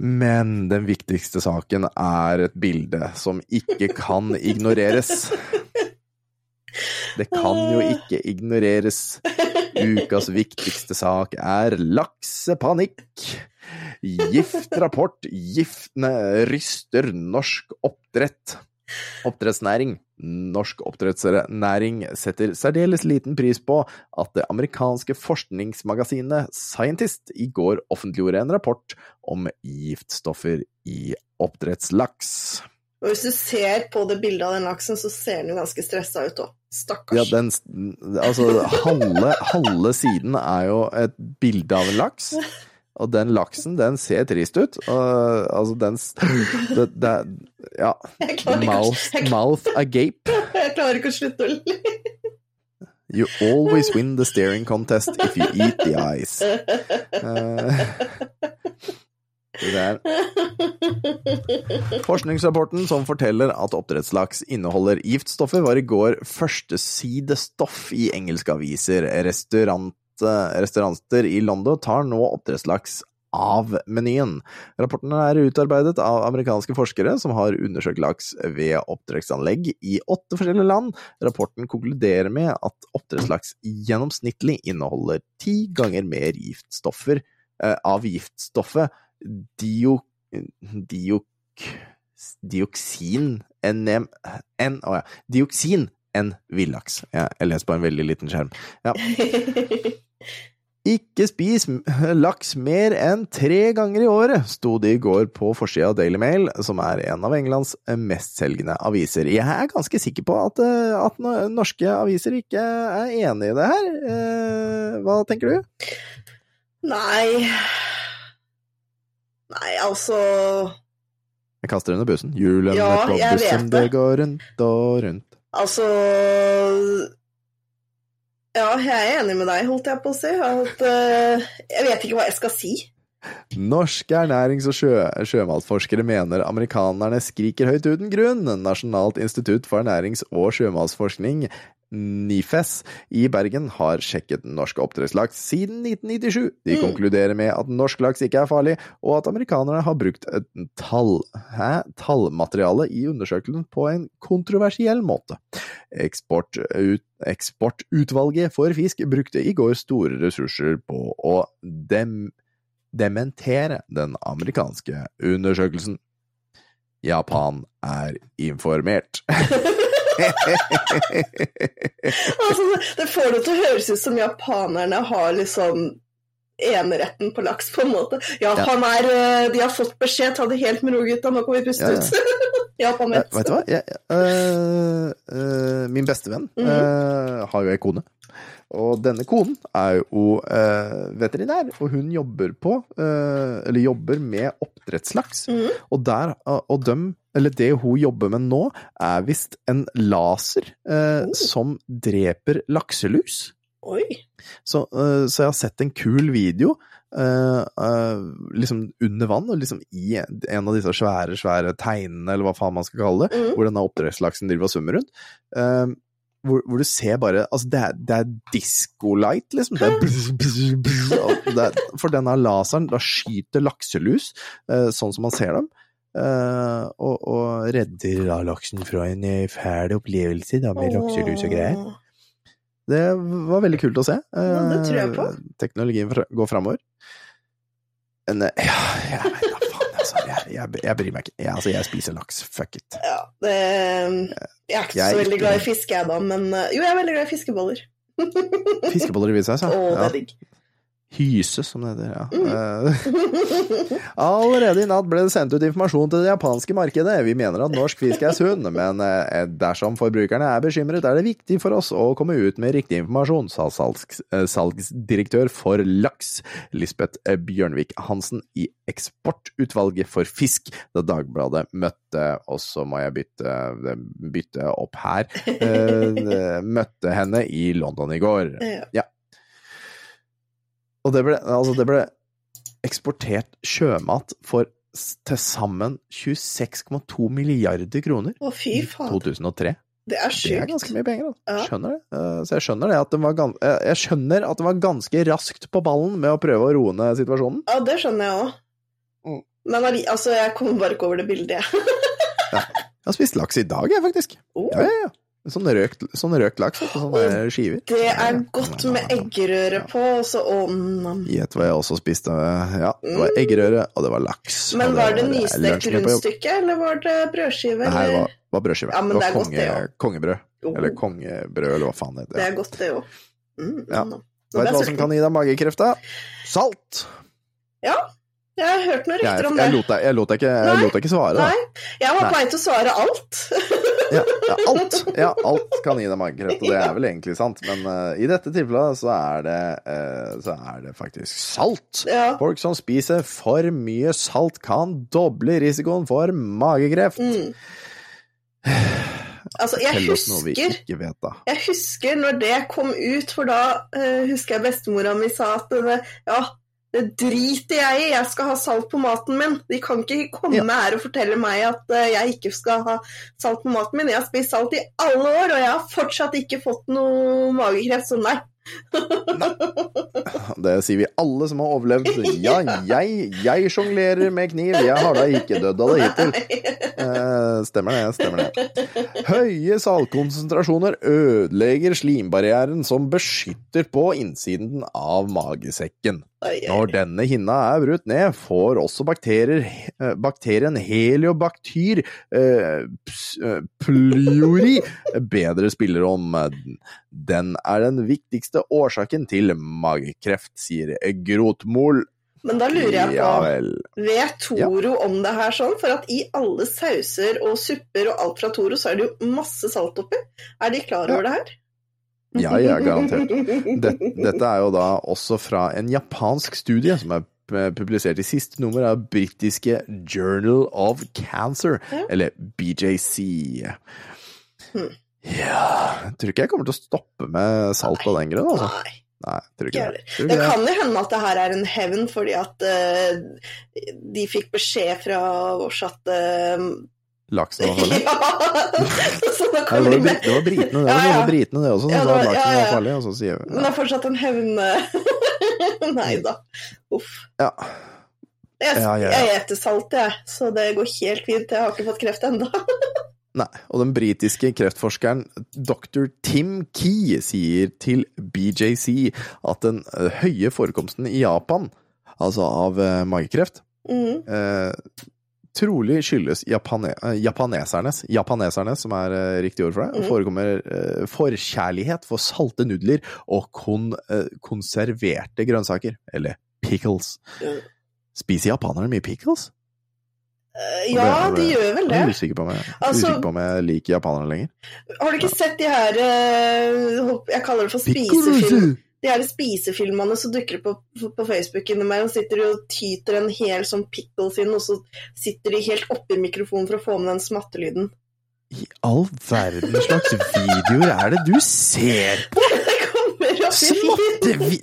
Men den viktigste saken er et bilde som ikke kan ignoreres. Det kan jo ikke ignoreres. Ukas viktigste sak er laksepanikk. Giftrapport. Giftene ryster norsk oppdrett. Oppdrettsnæring. Norsk oppdrettsnæring setter særdeles liten pris på at det amerikanske forskningsmagasinet Scientist i går offentliggjorde en rapport om giftstoffer i oppdrettslaks. Og hvis du ser på det bildet av den laksen, så ser den jo ganske stressa ut òg. Ja, Stakkars. den, altså, halve, halve siden er jo et bilde av en laks. Og den laksen, den ser trist ut. Og, altså, den det, det, Ja. Mouth, mouth agape. Jeg klarer ikke å slutte å le. You always win the staring contest if you eat the eyes. Eh, det der. Forskningsrapporten som forteller at oppdrettslaks inneholder giftstoffer, var i går førstesidestoff i engelske aviser. Restaurant, restauranter i London tar nå oppdrettslaks av menyen. Rapporten er utarbeidet av amerikanske forskere som har undersøkt laks ved oppdrettsanlegg i åtte forskjellige land. Rapporten konkluderer med at oppdrettslaks gjennomsnittlig inneholder ti ganger mer giftstoffer eh, av giftstoffet dio, diok, dioksin enn enn- å ja, dioksin enn villaks. Jeg, jeg leser på en veldig liten skjerm. Ja. Ikke spis laks mer enn tre ganger i året, sto det i går på forsida av Daily Mail, som er en av Englands mestselgende aviser. Jeg er ganske sikker på at, eh, at norske aviser ikke er enig i det her. Eh, Hva tenker du? Nei Nei, altså Jeg kaster under bussen. Julen Ja, på jeg bussen, det det. går rundt og rundt. Altså Ja, jeg er enig med deg, holdt jeg på å si. At, uh, jeg vet ikke hva jeg skal si. Norske ernærings- og sjø sjømatforskere mener amerikanerne skriker høyt uten grunn. Nasjonalt institutt for ernærings- og sjømatsforskning, NIFES, i Bergen har sjekket norsk oppdrettslaks siden 1997. De Mm. konkluderer med at norsk laks ikke er farlig, og at amerikanerne har brukt et tall, hæ, tallmateriale i undersøkelsen på en kontroversiell måte. Eksportut, eksportutvalget for fisk brukte i går store ressurser på å dem dementere den amerikanske undersøkelsen. Japan er informert. Altså, det- får det til å høres ut som japanerne har liksom eneretten på laks, på en måte. Japan er eh, De har fått beskjed, ta det helt med ro, gutta, nå kan vi puste Ja, ja. ut. Japan Eh, vet. Vet du hva? Jeg, uh, uh, min bestevenn øh, har jo ei kone. Og denne konen er jo eh, veterinær, og hun jobber på eh, Eller jobber med oppdrettslaks. Mm. Og der, og dem, eller det hun jobber med nå, er visst en laser eh, Oh. som dreper lakselus. Oi. Så, øh, så jeg har sett en kul video øh, øh, liksom under vann, og liksom i en av disse svære, svære teinene, eller hva faen man skal kalle det, mm. hvor denne oppdrettslaksen driver og svømmer rundt. Hvor, hvor du ser bare Altså, det er, det er disco-light, liksom. Det er bzz, bzz, bzz, det er, for denne laseren da skyter lakselus, øh, sånn som man ser dem. øh, og, og redder da laksen fra en fæl opplevelse da, med lakselus og greier. Det var veldig kult å se. Det tror jeg på. Eh, Teknologien går framover. Men eh, ja, jeg vet da altså. Jeg, jeg, jeg bryr meg ikke. Jeg, altså, jeg spiser laks. Fuck it. Ja, det Jeg er ikke så veldig glad i fiske, jeg, da, men eh, Jo, jeg er veldig glad i fiskeboller. Fiskeboller i hvitsaus, Å, det er digg. Hyse, som det heter. Ja. Mm. Allerede i natt ble det sendt ut informasjon til det japanske markedet. Vi mener at norsk fisk er sunn, men eh, dersom forbrukerne er bekymret, er det viktig for oss å komme ut med riktig informasjon, sa salgs, eh, salgsdirektør for laks, Lisbeth Bjørnvik Hansen, i eksportutvalget for fisk, da Dagbladet møtte Og så må jeg bytte, bytte opp her. møtte henne i London i går. Ja. Og det ble, altså det ble eksportert sjømat for til sammen 26,2 milliarder kroner Å, fy i 2003. Det er Det er ganske mye penger, altså. Ja. Skjønner det. Eh, Så jeg skjønner det at det var gans eh, jeg skjønner at det var ganske raskt på ballen med å prøve å roe ned situasjonen. Ja, det skjønner jeg òg. Mm. Men altså, jeg kommer bare ikke over det bildet, jeg. Jeg har spist laks i dag, jeg, faktisk. Oh. Ja, ja, ja. Sånn røkt, sånn røkt laks, på du, sånne skiver. Det er godt med eggerøre på, og så nam. Gjett hva jeg også spiste. Ja, det var eggerøre, og det var laks. Men var det det nystekt rundstykke, eller var det brødskive? Det var, var brødskive. Ja, men det det var godt, konge, det også. kongebrød. Oh, Eller kongebrød, eller hva faen det Det er godt, det òg. Mm, Ja. Vet du hva som kan gi deg magekreft, da? Salt! Ja, jeg har hørt noen rykter om jeg, det. lot deg, jeg, lot deg ikke, jeg lot deg ikke svare, da. Nei, jeg var på vei til å svare alt. Ja, ja, alt. Ja, alt kan gi deg magekreft, og det er vel egentlig sant. Men uh, i dette tilfellet så er det, uh, så er det faktisk salt. Ja. Folk som spiser for mye salt, kan doble risikoen for magekreft. Mm. Altså, jeg husker vet, da. Jeg husker når det kom ut, for da uh, husker jeg bestemora mi sa at det, ja, det driter jeg i, jeg skal ha salt på maten min. De kan ikke komme Ja. her og fortelle meg at eh, jeg ikke skal ha salt på maten min. Jeg har spist salt i alle år, og jeg har fortsatt ikke fått noe magekreft, som nei. Det sier vi alle som har overlevd. Ja, jeg, jeg sjonglerer med kniv, jeg har da ikke dødd av det hittil. Eh, stemmer det, stemmer det. Høye saltkonsentrasjoner ødelegger slimbarrieren som beskytter på innsiden av magesekken. Når denne hinna er brutt ned, får også bakterier, eh, bakterien heliobaktyr eh, ps- eh, plyori bedre spillerom. Den er den viktigste årsaken til magekreft, sier Grotmol. Men da lurer jeg på, Ja vet Toro om det her sånn? For at i alle sauser og supper og alt fra Toro, så er det jo masse salt oppi. Er de klar over det her? Ja, ja, garantert. Dette, dette er jo da også fra en japansk studie som er eh, publisert i siste nummer av britiske Journal of Cancer, Ja. eller BJC. Hmm. Ja tror ikke jeg kommer til å stoppe med salt av den grunn, altså. Nei. Nei, tror Ikke det. Tror Det ikke det. kan jo hende at det her er en hevn fordi at uh, de fikk beskjed fra oss at eh, Laksen var farlig. Ja! Så da kommer det, det var britene det, Ja, ja. britene det også som Ja, sa at laksen ja, var farlig, og så sier vi Men det er fortsatt en hevn eh, Nei da. Uff. ja. Jeg, Ja, ja, ja. jeg eter salt, jeg, så det går helt fint. Jeg har ikke fått kreft ennå. Nei, og den britiske kreftforskeren dr. Tim Key sier til BJC at den eh, høye forekomsten i Japan, altså av eh, magekreft, Mm. eh, trolig skyldes japane, eh, japanesernes, japanesernes, som er uh, riktig ord for det, Mhm. forekommer uh, forkjærlighet for salte nudler og kon, uh, konserverte grønnsaker, eller pickles. Ja. Spiser japanerne mye pickles? Ja, de gjør vel det. Jeg er usikker på om jeg, Altså- på om jeg liker japanerne lenger. Har du ikke sett de her Jeg kaller det for spisefilm. De her spisefilmene som dukker på, på Facebook innimellom, sitter de og tyter en hel sånn pickles inn, og så sitter de helt oppi mikrofonen for å få med den smattelyden. I all verden slags videoer er det du ser på? Smattevi...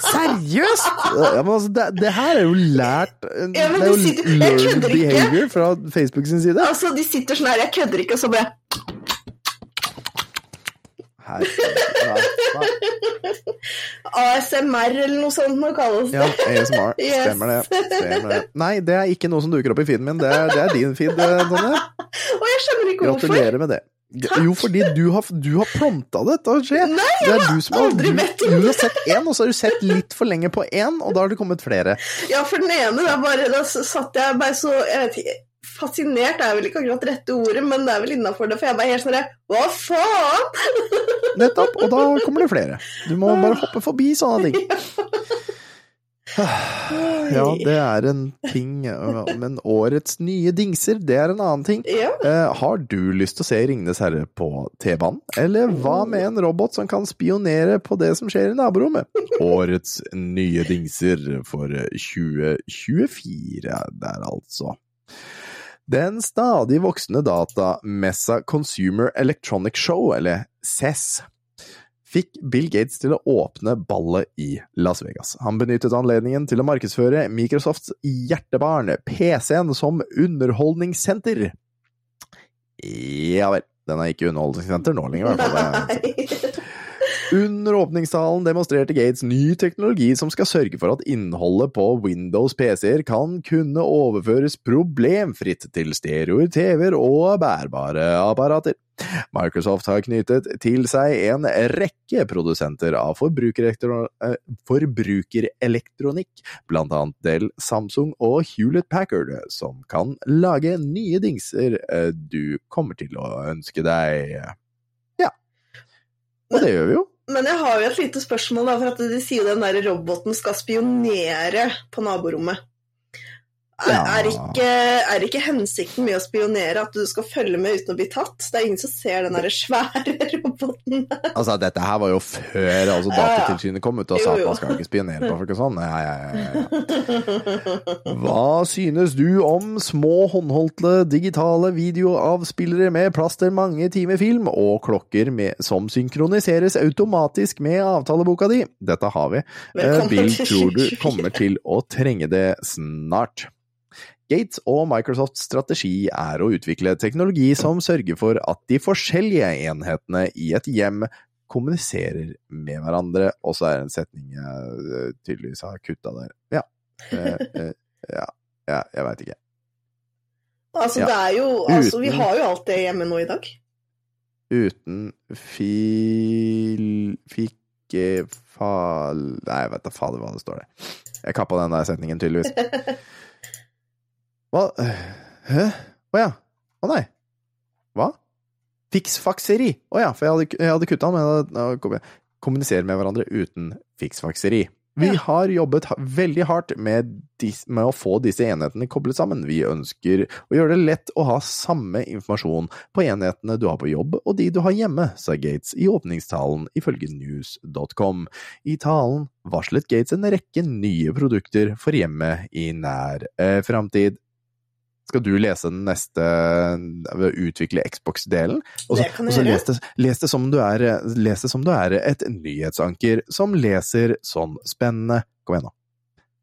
Seriøst?! Ja, men altså, det, det her er jo lært Ja, Det er jo sitter- learned behavior fra Facebook sin side. Altså, de sitter sånn her, jeg kødder ikke, og så bare Her, nei, nei. ASMR eller noe sånt nå kalles det. Ja, ASMR. Yes. Stemmer det. Stemmer det. Nei, det er ikke noe som dukker opp i feeden min. Det er, det er din feed, eh, Tonje. Og jeg skjønner ikke hvorfor. Gratulerer med det. Jo, fordi du har, du har prompta det til å skje. Nei, Det du som har, aldri bedt om du har sett én, og så har du sett litt for lenge på én, og da har det kommet flere. Ja, for den ene, da, bare, da satt jeg bare så jeg vet ikke, Fascinert er vel ikke akkurat rette ordet, men det er vel innafor det. For jeg bare helt sånn Hva faen?! Nettopp, og da kommer det flere. Du må bare hoppe forbi sånne ting. Ja, det er en ting, men årets nye dingser, det er en annen ting. Ja. Eh, har du lyst til å se Ringenes herre på T-banen? Eller hva med en robot som kan spionere på det som skjer i naborommet? Årets nye dingser for 2024 der, altså. Den stadig voksende datamessa Consumer Electronic Show, eller CES, fikk Bill Gates til å åpne ballet i Las Vegas. Han benyttet anledningen til å markedsføre Microsofts hjertebarn, PC-en, som underholdningssenter. Ja vel. Den er ikke underholdningssenter nå lenger, i hvert fall. Under åpningstalen demonstrerte Gates ny teknologi som skal sørge for at innholdet på Windows PC-er kan kunne overføres problemfritt til stereoer, TV-er og bærbare apparater. Microsoft har knyttet til seg en rekke produsenter av eh, forbrukerelektronikk, blant annet Dell, Samsung og Hewlett Packard, som kan lage nye dingser eh, du kommer til å ønske deg. Ja. Og det gjør vi jo. Men jeg har jo et lite spørsmål, da, for at de sier den der roboten skal spionere på naborommet. Er, Ja. er, ikke, er ikke hensikten med å spionere at du skal følge med uten å bli tatt? Det er ingen som ser den derre svære roboten. Altså, dette her var jo før altså. Datatilsynet kom ut og sa at man skal ikke spionere på folk og sånn. Ja, ja. Hva synes du om små håndholdte digitale videoavspillere med plass til mange timer film, og klokker med, som synkroniseres automatisk med avtaleboka di? Dette har vi. Eh, Bill tror du kommer til å trenge det snart. Gates og Microsofts strategi er å utvikle teknologi som sørger for at de forskjellige enhetene i et hjem kommuniserer med hverandre, og så er det en setning jeg eh, tydeligvis har kutta der. Ja. Eh, eh, ja. ja, jeg veit ikke. Altså, Ja. det er jo Altså, vi har jo alt det hjemme nå i dag. Uten fil... Fikke... Fal... Nei, jeg vet da fader hva det står der. Jeg kappa den der setningen, tydeligvis. Hva Hæ? Å ja. Å nei. Hva? Fiksfakseri! Å ja, for jeg hadde, jeg hadde kutta den, men kommunisere med hverandre uten fiksfakseri. Vi Ja. har jobbet veldig hardt med, dis, med å få disse enhetene koblet sammen. Vi ønsker å gjøre det lett å ha samme informasjon på enhetene du har på jobb og de du har hjemme, sa Gates i åpningstalen ifølge news.com. I talen varslet Gates en rekke nye produkter for hjemmet i nær eh, framtid. Skal du lese den neste ved å utvikle Xbox-delen? Og så- les det, les, det som du er, les det som du er et nyhetsanker som leser sånn spennende. Kom igjen, nå.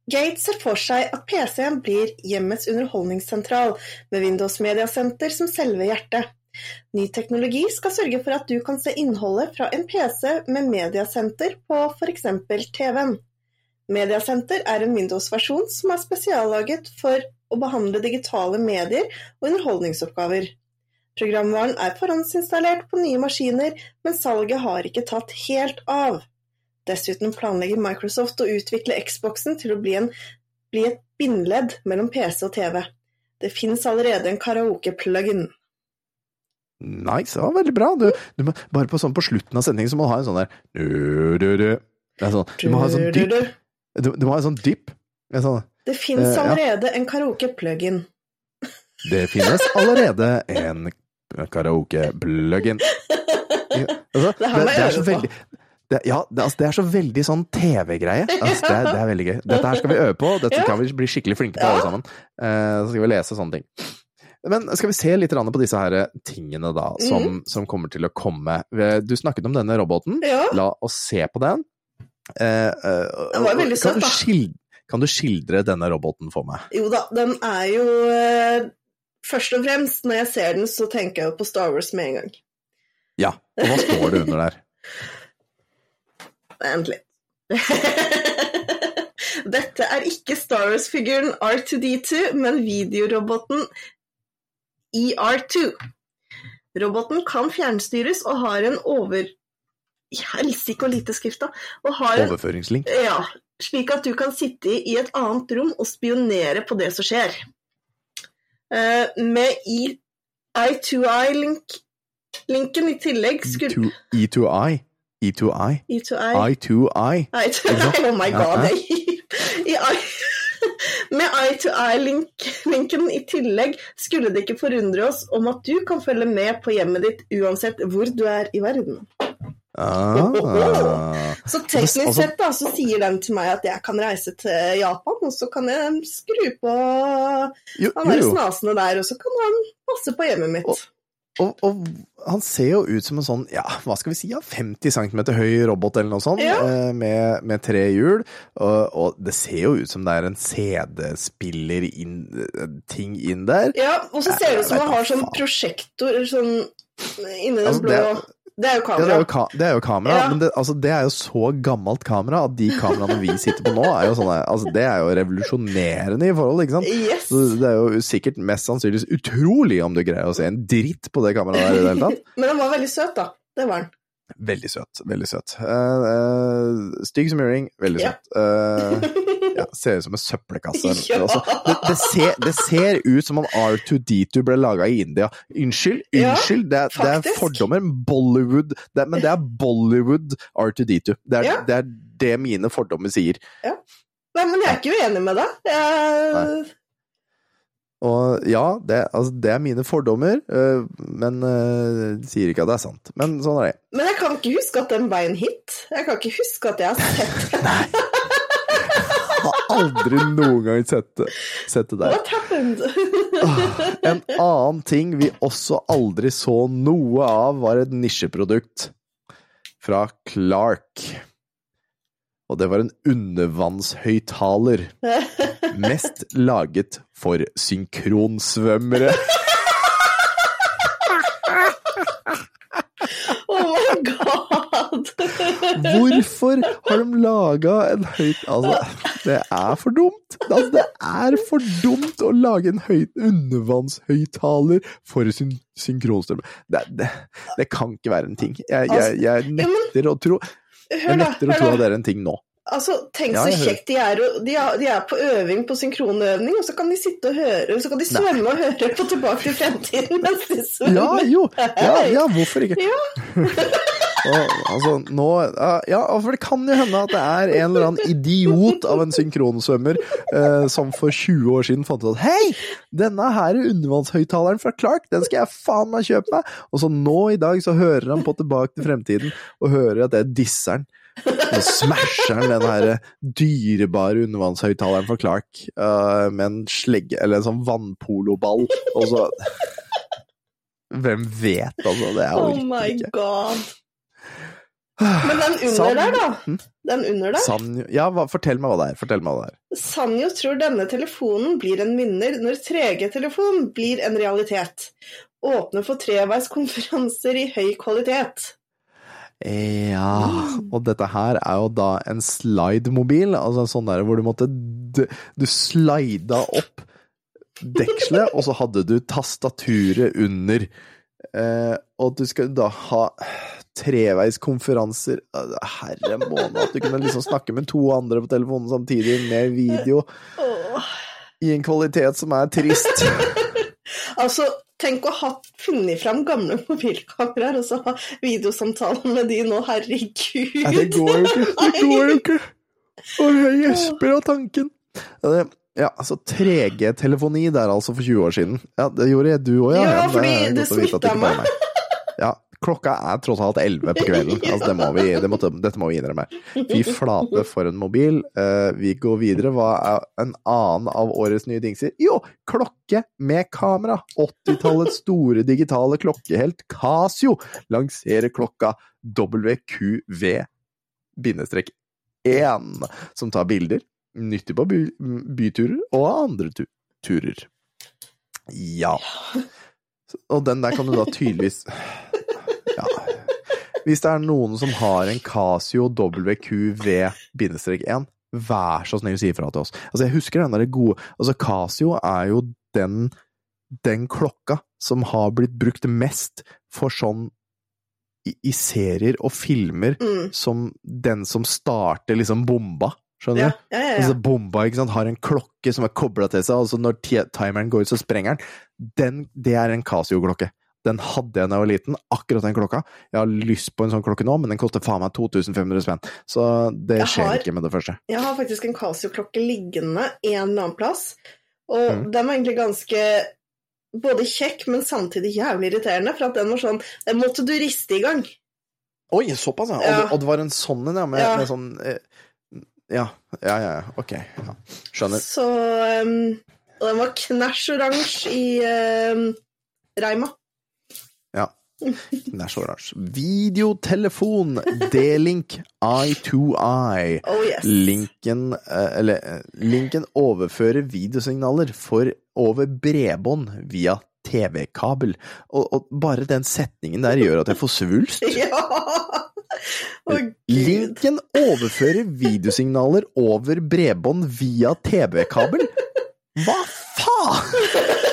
Gates ser for seg at PC-en blir hjemmets underholdningssentral, med Windows Mediasenter som selve hjertet. Ny teknologi skal sørge for at du kan se innholdet fra en PC med mediasenter på f.eks. TV-en. Mediasenter er en Windows-versjon som er spesiallaget for å behandle digitale medier og underholdningsoppgaver. Programvaren er forhåndsinstallert på nye maskiner, men salget har ikke tatt helt av. Dessuten planlegger Microsoft å utvikle Xboxen til å bli, en, bli et bindledd mellom PC og TV. Det finnes allerede en karaoke-plugin. Nice, det var veldig bra. Du, du må, bare på, sånn, på slutten av sendingen så må du ha en sånn der du, du, du. Sånn, du må ha en sånn dypp. Du, du må ha en sånn dypp. En Sånn, Det finnes allerede ja. allerede en karaoke-plugin. det finnes allerede en karaoke-plugin. Altså, Det må jeg er så veldig det, ja, det, altså, det er så veldig sånn TV-greie. Altså, det, det er veldig gøy. Dette her skal vi øve på. Dette Ja. kan vi bli skikkelig flinke på, Ja. alle sammen. Uh, så skal vi lese sånne ting. Men skal vi se litt på disse her tingene da, som, mm. som kommer til å komme. Du snakket om denne roboten. Ja, La oss se på den. Uh, uh, Den var veldig søt, da. Kan du skildre denne roboten for meg? jo da, den er jo eh, Først og fremst, når jeg ser den, så tenker jeg jo på Star Wars med en gang. Ja, og hva står det under der? Vent litt. Dette er ikke Star Wars-figuren R2D2, men videoroboten ER2. Roboten kan fjernstyres og har en over... Helsike og lite skrift, da. Og har en Overføringslink? Ja, slik at du kan sitte i et annet rom og spionere på det som skjer. Eh, med I- I2I-linken i tillegg skulle E2I? E2I? E2I? I2I? I2I, oh my god. ja. I, med I2I-linken i tillegg skulle det ikke forundre oss om at du kan følge med på hjemmet ditt uansett hvor du er i verden. Ah. Så teknisk Altså- sett da, så sier den til meg at jeg kan reise til Japan, og så kan jeg skru på han der snasene der, og så kan han passe på hjemmet mitt. Og- Og, og han ser jo ut som en sånn, ja, hva skal vi si, ja, 50 cm høy robot eller noe sånt, Ja. eh, med, med tre hjul. Og, og det ser jo ut som det er en CD-spiller inn, eh, ting inn der. Ja, og så ser det ut som han har sånn prosjektor sånn inni den Altså, blå det, er jo Ja, kamera. det, er jo ka det er jo kamera, Ja. men det, altså, det er jo så gammelt kamera at de kameraene vi sitter på nå, er jo sånne altså, Det er jo revolusjonerende i forhold, ikke sant? Yes. Så det er jo sikkert mest sannsynligvis utrolig om du greier å se en dritt på det kameraet der i det hele tatt. Men han var veldig søt, da. Det var han. Veldig søt. Veldig søt. Uh, stygg som juling, veldig Ja. søt. Eh, ja, ser ut som en søppelkasse. Ja. Det, det, ser, det ser ut som om R2D2 ble laga i India. Unnskyld, Ja, unnskyld, det, er- det er fordommer. Bollywood det, Men det er Bollywood R2D2. Det er, Ja. det er det mine fordommer sier. Nei, men jeg er ikke uenig med deg. Jeg... Og ja, det, altså, det er mine fordommer, eh, men uh, sier ikke at det er sant. Men sånn er det. Men jeg kan ikke huske at den ble en hit. Jeg kan ikke huske at jeg har sett det Jeg har aldri noen gang sett sett det der. What happened? En annen ting vi også aldri så noe av, var et nisjeprodukt fra Clark. Og det var en undervannshøyttaler. Mest laget for synkronsvømmere. Oh my god! Hvorfor har de laga en høyt... Altså, det er for dumt! Altså, det er for dumt å lage en høyt undervannshøyttaler for syn synkronsvømmere. Det, det, det kan ikke være en ting. Jeg, jeg, jeg nekter å tro Jeg nekter å tro at det er en ting nå. Altså, tenk Ja, så kjekt de er, de er. De er på øving på synkronøving, og så kan de sitte og høre, så kan de svømme og høre på Tilbake til fremtiden mens de svømmer. Ja, jo! Ja, ja hvorfor ikke? Ja. Og, altså, nå Ja, for det kan jo hende at det er en eller annen idiot av en synkronsvømmer eh, som for 20 år siden fant ut at hei, denne her undervannshøyttaleren fra Clark, den skal jeg faen meg kjøpe meg! Og så nå i dag så hører han på Tilbake til fremtiden og hører at det er disseren. Så smasher han den her dyrebare undervannshøyttaleren for Clark uh, med en slegge, eller en sånn vannpoloball, og så Hvem vet, altså? Det er Oh orker my ikke. god. Men den under San... der, da. Hm? Den under der. Sanjo Ja, hva, fortell meg hva det er. Fortell meg hva det er. Sanjo tror denne telefonen blir en vinner når 3G-telefon blir en realitet. Åpne for treveiskonferanser i høy kvalitet. Ja, og dette her er jo da en slide-mobil, altså en sånn der hvor du måtte Du slida opp dekselet, og så hadde du tastaturet under. Eh, og du skal da ha treveiskonferanser Herre måned, at du kunne liksom snakke med to andre på telefonen samtidig, med video, i en kvalitet som er trist. Altså, tenk å ha funnet fram gamle mobilkameraer og så ha videosamtaler med de nå, herregud. Nei, det går jo ikke. Det går jo ikke. Og jeg gjesper av tanken. Ja, altså 3G-telefoni der altså for 20 år siden. Ja, det gjorde jeg, du òg, ja. Ja, fordi det, det smitta er meg. Ja, klokka er tross alt 11 på kvelden. Altså, det må vi, det må, dette må vi innrømme. Fy flate for en mobil. Uh, vi går videre. Hva er en annen av årets nye dingser? Jo, klokke med kamera! 80-tallets store digitale klokkehelt Casio lanserer klokka WQV-1, som tar bilder, nyttig på by byturer og andre tu turer. Ja. Og den der kan du da tydeligvis. Hvis det er noen som har en Casio WQV-1, vær så snill si ifra til oss. Altså, jeg husker den der gode Altså, Casio er jo den, den klokka som har blitt brukt mest for sånn i, i serier og filmer Mm. som den som starter liksom bomba. Skjønner du? ja, ja, ja. Altså, bomba sant? har en klokke som er kobla til seg, altså når timeren går ut, så sprenger den. den. Det er en Casio-klokke. Den hadde jeg da jeg var liten, akkurat den klokka. Jeg har lyst på en sånn klokke nå, men den koster faen meg 2500 spenn. Så det Jeg skjer har- ikke med det første. Jeg har faktisk en Casio-klokke liggende en eller annen plass, og Mm. den var egentlig ganske både kjekk, men samtidig jævlig irriterende, for at den var sånn Den måtte du riste i gang. Oi, såpass, ja. Og, det, og det var en sånn en, ja, med, Ja. med sånn eh, Ja, ja, ja. Ok. Ja. Skjønner. Så um, den var knæsj oransje i um, reima. Den er så oransje. Videotelefon, D-link, eye to eye. Oh yes. Linken, eh, eller, eh, linken overfører videosignaler for over bredbånd via TV-kabel. Og, og bare den setningen der gjør at jeg får svulst. Ja! oh. Linken overfører videosignaler over bredbånd via TV-kabel. Hva faen?!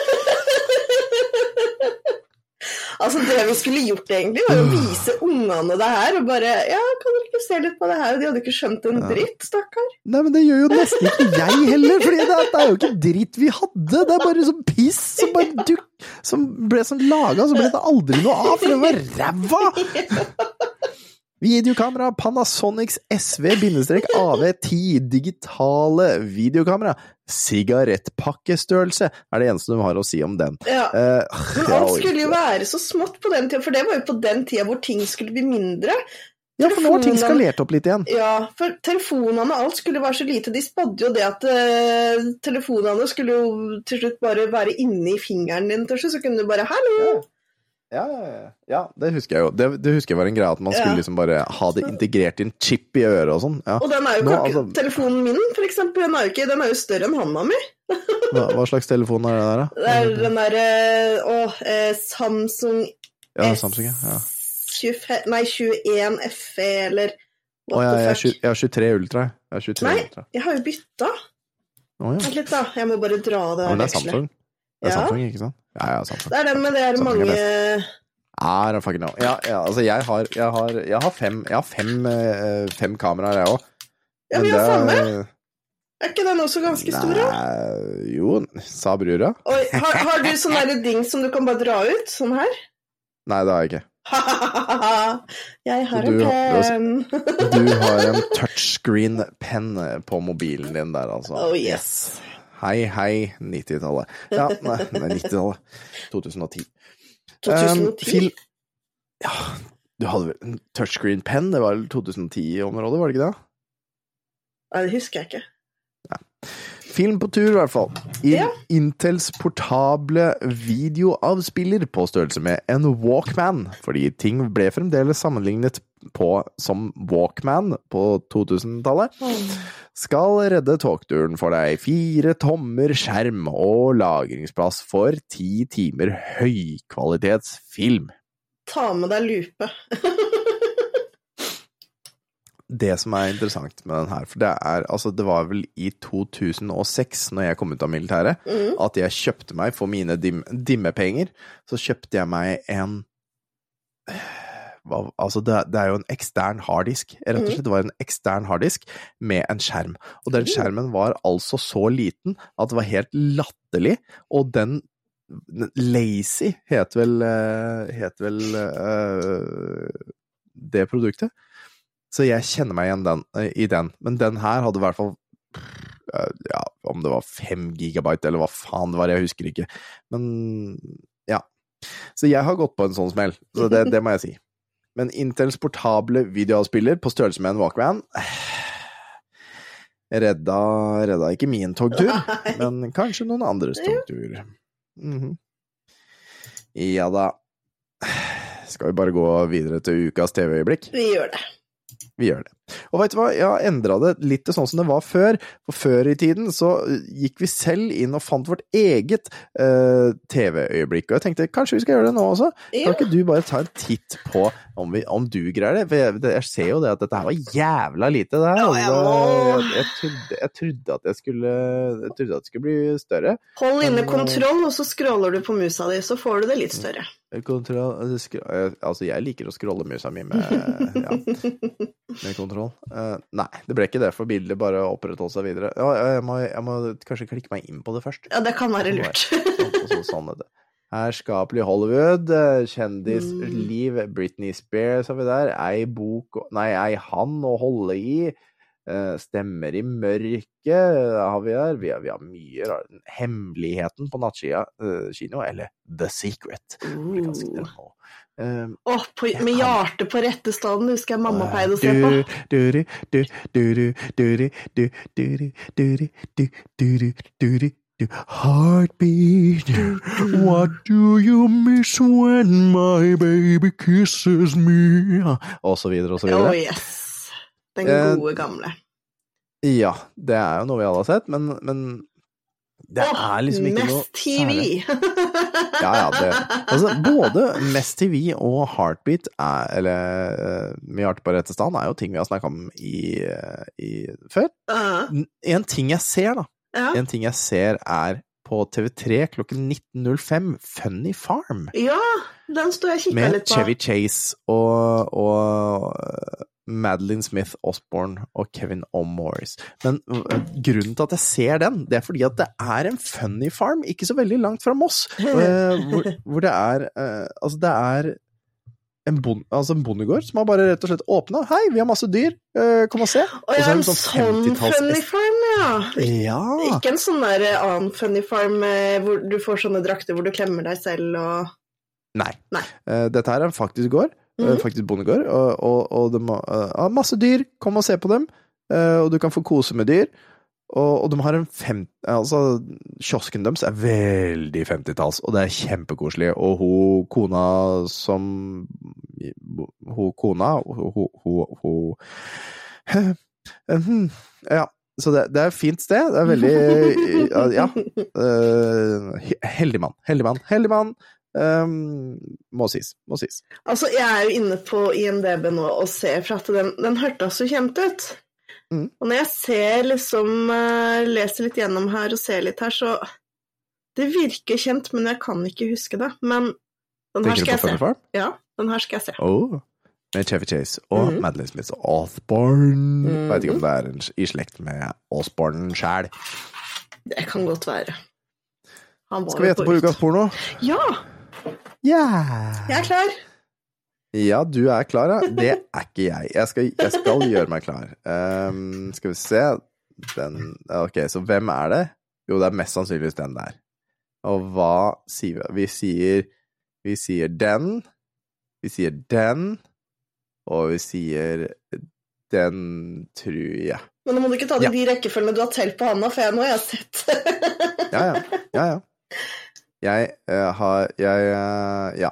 Altså, det vi skulle gjort egentlig, var å vise ungene det her, og bare Ja, kan dere ikke se litt på det her? Og de hadde ikke skjønt en dritt, stakkar. Nei, men det gjør jo nesten ikke jeg heller, for det, det er jo ikke dritt vi hadde. Det er bare sånn piss som bare dukk som ble sånn laga, så ble det aldri noe av, for det var ræva! Videokamera Panasonics SV-AV10 digitale videokamera. Sigarettpakkestørrelse er det eneste de har å si om den. Ja. Uh, Men alt skulle jo være så smått på den tida, for det var jo på den tida hvor ting skulle bli mindre. Ja, for nå har ting skalert opp litt igjen. Ja, for telefonene og alt skulle være så lite. De spådde jo det at uh, telefonene skulle jo til slutt bare være inni fingeren din til slutt, så kunne du bare 'hallo'. Ja, ja, ja. ja, det husker jeg jo. Det, det husker jeg var en greie at man skulle liksom bare ha det integrert i en chip i øret og sånn. Ja. Og den er jo Nå, ikke altså- Telefonen min, for eksempel, den er jo, ikke, den er jo større enn handa mi. Hva, hva slags telefon er det der, da? Det er den derre Å, eh, Samsung Ja, S Samsung, ja. ja. 25, nei, 21 FE, eller Å, jeg, har 23 Ultra. jeg. Jeg har 23 Nei, Ultra. jeg har jo bytta. Å, ja. Litt, da. Jeg må bare dra det ja. Men det er vekselet. Det er Ja. Samsung, ikke sant? Ja, ja, Samsung. Det er den med det er Samsung mange er. Ja, ja, altså, jeg har, jeg har, jeg har fem, jeg har fem, eh, fem kameraer, jeg òg. Ja, vi har samme. Er ikke den også ganske stor? da? Jo, sa brura. Oi, har, har du sånn derre ding som du kan bare dra ut? Sånn her? Nei, det har jeg ikke. jeg har du, en penn. Du har en touchscreen-penn på mobilen din der, altså. Oh yes. Hei, hei, 90-tallet. Ja, nei, nei 90-tallet. 2010. Um, 2010? fil ja, du hadde vel en touchscreen pen? Det var vel 2010-området, var det ikke det? Nei, det husker jeg ikke. Film på tur, i hvert fall. I Ja. Intels portable videoavspiller på størrelse med en Walkman, fordi ting ble fremdeles sammenlignet på som Walkman på 2000-tallet, skal redde togturen for deg. Fire tommer skjerm og lagringsplass for ti timer høykvalitetsfilm. Ta med deg lupe. det som er interessant med den her, for det er altså Det var vel i 2006, når jeg kom ut av militæret, mm. at jeg kjøpte meg for mine dim, dimmepenger, så kjøpte jeg meg en hva, Altså, det, det er jo en ekstern harddisk. Rett og Mhm. slett, det var en ekstern harddisk med en skjerm. Og den skjermen var altså så liten at det var helt latterlig, og den Lazy het vel, eh, het vel uh, det produktet. Så jeg kjenner meg igjen den, eh, i den. Men den her hadde i hvert fall eh, ja, om det var fem gigabyte, eller hva faen det var, jeg husker ikke. Men ja. Så jeg har gått på en sånn smell, så det, det må jeg si. Men Intels portable videoavspiller på størrelse med en Walkman redda, redda ikke min togtur, men kanskje noen andres togtur. Mhm. Ja da. Skal vi bare gå videre til ukas TV-øyeblikk? Vi gjør det. Vi gjør det. Og vet du hva, jeg har endra det litt til sånn som det var før. For før i tiden så eh, gikk vi selv inn og fant vårt eget eh, TV-øyeblikk. Og jeg tenkte kanskje vi skal gjøre det nå også? Ja. Kan ikke du bare ta en titt på om, vi, om du greier det? For jeg, jeg ser jo det at dette her var jævla lite, det her. Ja, jeg jeg, jeg, trodde, jeg trodde at jeg skulle Jeg trodde at det skulle bli større. Hold inne kontroll, og så scroller du på musa di, så får du det litt større. Kontroll, eh, altså, jeg liker å scrolle musa mi med, ja, med kontroll. Uh, nei, det ble ikke det, for bildet bare opprettholdt seg videre. Ja, jeg, må, jeg må kanskje klikke meg inn på det først. Ja, det kan være lurt. Sånn, sånn det. Herskapelig Hollywood, kjendisliv, kjendisliv, Britney Spears har vi der, ei bok Nei, ei han å holde i. Stemmer i mørket har vi her. Vi har, vi har mye rart. Hemmeligheten på nattskia kino, eller The Secret. Uh. Um, oh, på, med kan... hjertet på rette staden, husker jeg mamma pleide å se på. Heartbeat, what do you miss when my baby kisses me? Og så videre og så videre. Oh, yes. Den Eh, gode gamle. Ja, det er jo noe vi alle har sett, men, men Det er liksom ikke noe Mest TV! Ja, ja, det Altså, både Mest TV og Heartbeat er Eller uh, Med hjerte på rette stand er jo ting vi har snakka om i, eh, i før. Uh -huh. En ting jeg ser, da. ja. En ting jeg ser er på TV3 klokken 19.05, Funny Farm. ja, den står jeg og kikker litt på. Med Chevy Chase og, og uh, Madeline Smith Osborne og Kevin O'Morris. Men uh, grunnen til at jeg ser den, det er fordi at det er en funny farm ikke så veldig langt fra Moss. uh, hvor, hvor det er uh, Altså, det er en, bon, altså en bondegård som har bare rett og slett åpna. 'Hei, vi har masse dyr, kom og se'. Og ja, en sånn sånn funny farm, ja. Ja. Ikke en sånn der eh, annen funny farm eh, hvor du får sånne drakter hvor du klemmer deg selv og Nei. Nei. Eh, dette her er en faktisk gård, Mhm. faktisk bondegård, og, og, og de har eh, masse dyr. Kom og se på dem, eh, og du kan få kose med dyr. Og, og de har en fem... Altså, kiosken deres er veldig 50-talls, og det er kjempekoselig. Og hun kona som Hun kona Hun, hun, hun, hun. Ja. Så det, det er et fint sted. Det er veldig Ja. he- heldig mann. Heldig mann. Heldig mann. Um, må sies. Må sies. Altså, jeg er jo inne på IMDb nå og ser, for at den, den hørtes så kjent ut. Mm. Og når jeg ser liksom eh, Leser litt gjennom her og ser litt her, så Det virker kjent, men jeg kan ikke huske det. Men den her Tenker skal jeg se. Ja, den her skal jeg se. Oh. Med Chevy Chase og Mhm. Madeline Smith Osborne. Mhm. Vet ikke om det er en, i slekt med Osborne sjæl. Det kan godt være. Skal vi gjette på ukas porno? Ja, Yeah. jeg er klar. Ja, du er klar, ja. Det er ikke jeg. Jeg skal, jeg skal gjøre meg klar. Um, skal vi se den Ok, så hvem er det? Jo, det er mest sannsynligvis den der. Og hva sier vi? Vi sier Vi sier den. Vi sier den. Og vi sier den, tror jeg. Men nå må du ikke ta det Ja. i de rekkefølgene du har telt på handa, for jeg, nå har jeg sett. Ja, ja. ja, ja. Jeg uh, har Jeg uh, Ja.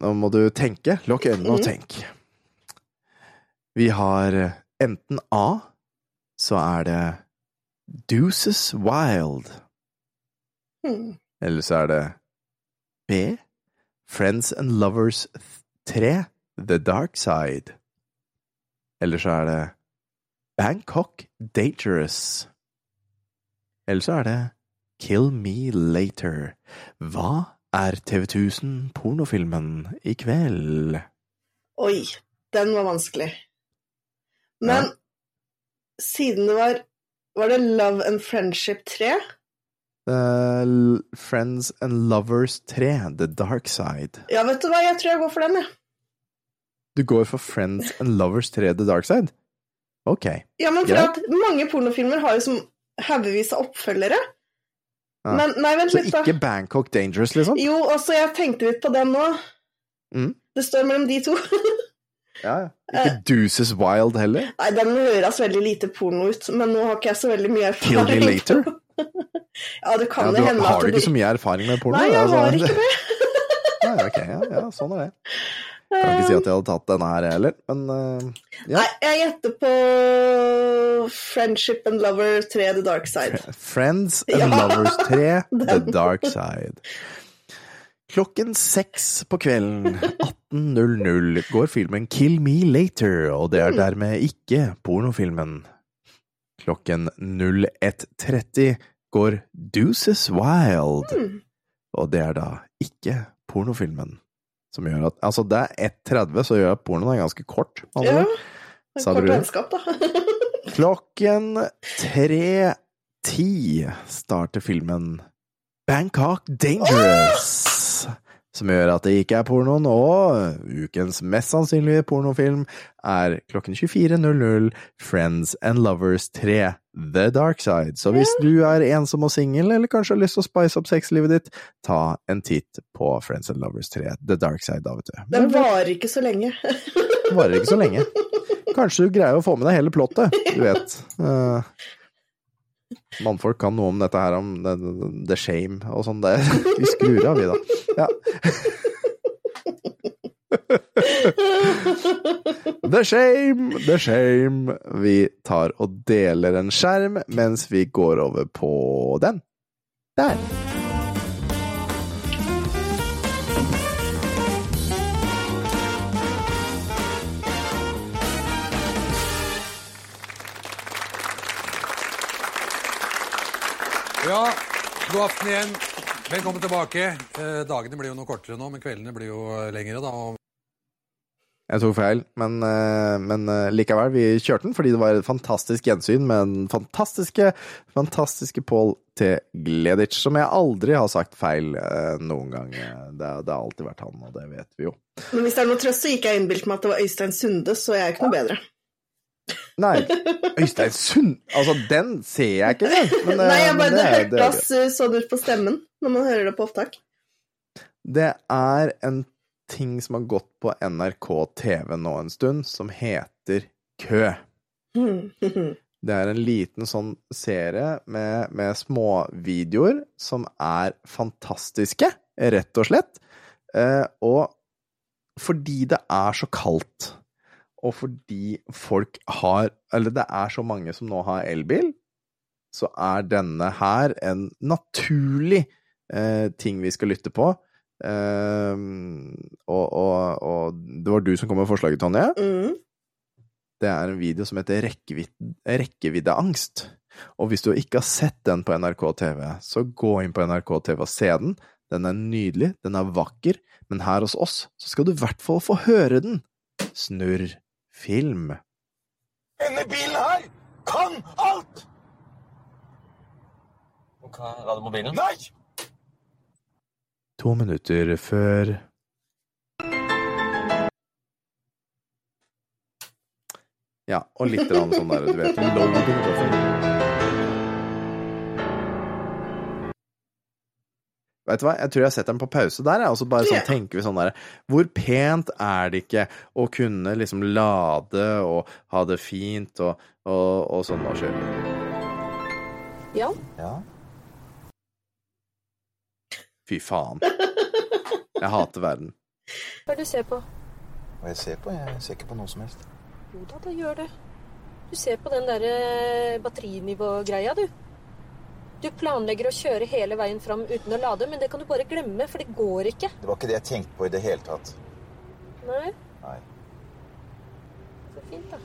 Nå må du tenke. Lukk øynene og Mhm. tenk. Vi har eh, enten A, så er det Deuces Wild. Hmm. Eller så er det B, Friends and Lovers 3, The Dark Side. Eller så er det Bangkok Dangerous. Eller så er det Kill Me Later. Hva er TV 1000 pornofilmen i kveld? Oi, den var vanskelig. Men Ja. siden det var Var det Love and Friendship 3? Uh, Friends and Lovers 3, The Dark Side. Ja, vet du hva, jeg tror jeg går for den, jeg. Du går for Friends and Lovers 3, The Dark Side? Ok. Ja, men for yeah. at mange pornofilmer har jo som haugevis av oppfølgere. Ja. Men nei, vent Så litt, ikke Bangkok Dangerous, liksom? Jo, altså, jeg tenkte litt på den nå. Mm. Det står mellom de to. Ja, ja. Ikke Deuces Wild heller? Nei, den høres veldig lite porno ut, men nå har ikke jeg så veldig mye Kill erfaring. Me Later? ja, det kan Ja, det du, hende har at du det- ikke så mye erfaring med porno? Nei, jeg Altså, har ikke det. Nei, ok, ja, ja, sånn er det. Kan ikke si at jeg hadde tatt denne her heller, men uh, ja. Nei, jeg gjetter på Friendship and Lover 3 The Dark Side. Friends and Ja. Lovers 3, The Dark Side. Klokken seks på kvelden, 18.00, går filmen Kill Me Later, og det er dermed ikke pornofilmen. Klokken 01.30 går Deuces Wild, Hmm. og det er da ikke pornofilmen. Som gjør at, altså det er 1.30, så gjør pornoen ganske kort. Altså. Ja, en Sa kort vennskap, da. Klokken 3.10 starter filmen Bangkok Dangerous. Som gjør at det ikke er pornoen, og ukens mest sannsynlige pornofilm er klokken 24.00 Friends and Lovers 3 The Dark Side. Så hvis du er ensom og singel, eller kanskje har lyst til å spice opp sexlivet ditt, ta en titt på Friends and Lovers 3 The Dark Side, da, vet du. Den varer ikke så lenge. Den varer ikke så lenge. Kanskje du greier å få med deg hele plottet, du vet. Eh, mannfolk kan noe om dette her, om the, the shame og sånn. Vi skrur av, vi, da. Ja. The shame, the shame. Vi tar og deler en skjerm mens vi går over på den. Der. Ja, god aften igjen. Velkommen tilbake. Eh, dagene blir jo noe kortere nå, men kveldene blir jo eh, lengre. da. og Jeg tok feil, men, eh, men eh, likevel, vi kjørte den fordi det var et fantastisk gjensyn med den fantastiske, fantastiske Pål T. Gleditsch, som jeg aldri har sagt feil eh, noen gang. Det, det har alltid vært han, og det vet vi jo. Men hvis det er noe trøst, så gikk jeg innbilt meg at det var Øystein Sunde, så jeg er ikke noe bedre. Nei, Øystein Sund Altså, den ser jeg ikke. Men, eh, Nei, jeg bare, det hørtes sånn ut på stemmen når man hører det på opptak. Det er en ting som har gått på NRK TV nå en stund, som heter Kø. Det er en liten sånn serie med, med småvideoer som er fantastiske, rett og slett. Eh, og fordi det er så kaldt, og fordi folk har Eller det er så mange som nå har elbil, så er denne her en naturlig eh, ting vi skal lytte på. Eh, og, og, og det var du som kom med forslaget, Tonje. Mm. Det er en video som heter Rekkevidde, Rekkeviddeangst. Og hvis du ikke har sett den på NRK TV, så gå inn på NRK TV og se den. Den er nydelig, den er vakker, men her hos oss så skal du i hvert fall få høre den. Snurr film. Denne bilen her kan alt! Ga du? Nei! To minutter før Ja, og litt sånn der, du vet, loading. Vet du hva, jeg tror jeg setter den på pause der, og så bare sånn yeah. tenker vi sånn der Hvor pent er det ikke å kunne liksom lade og ha det fint og, og, og sånn og kjøre? Ja. Ja. Fy faen. Jeg hater verden. Hva er det du ser på? Hva jeg ser på? Jeg ser ikke på noe som helst. Jo da, da gjør det. Du ser på den derre batterinivågreia, du. Du planlegger å kjøre hele veien fram uten å lade, men det kan du bare glemme, for det går ikke. Det var ikke det jeg tenkte på i det hele tatt. Nei, Nei. så fint, da.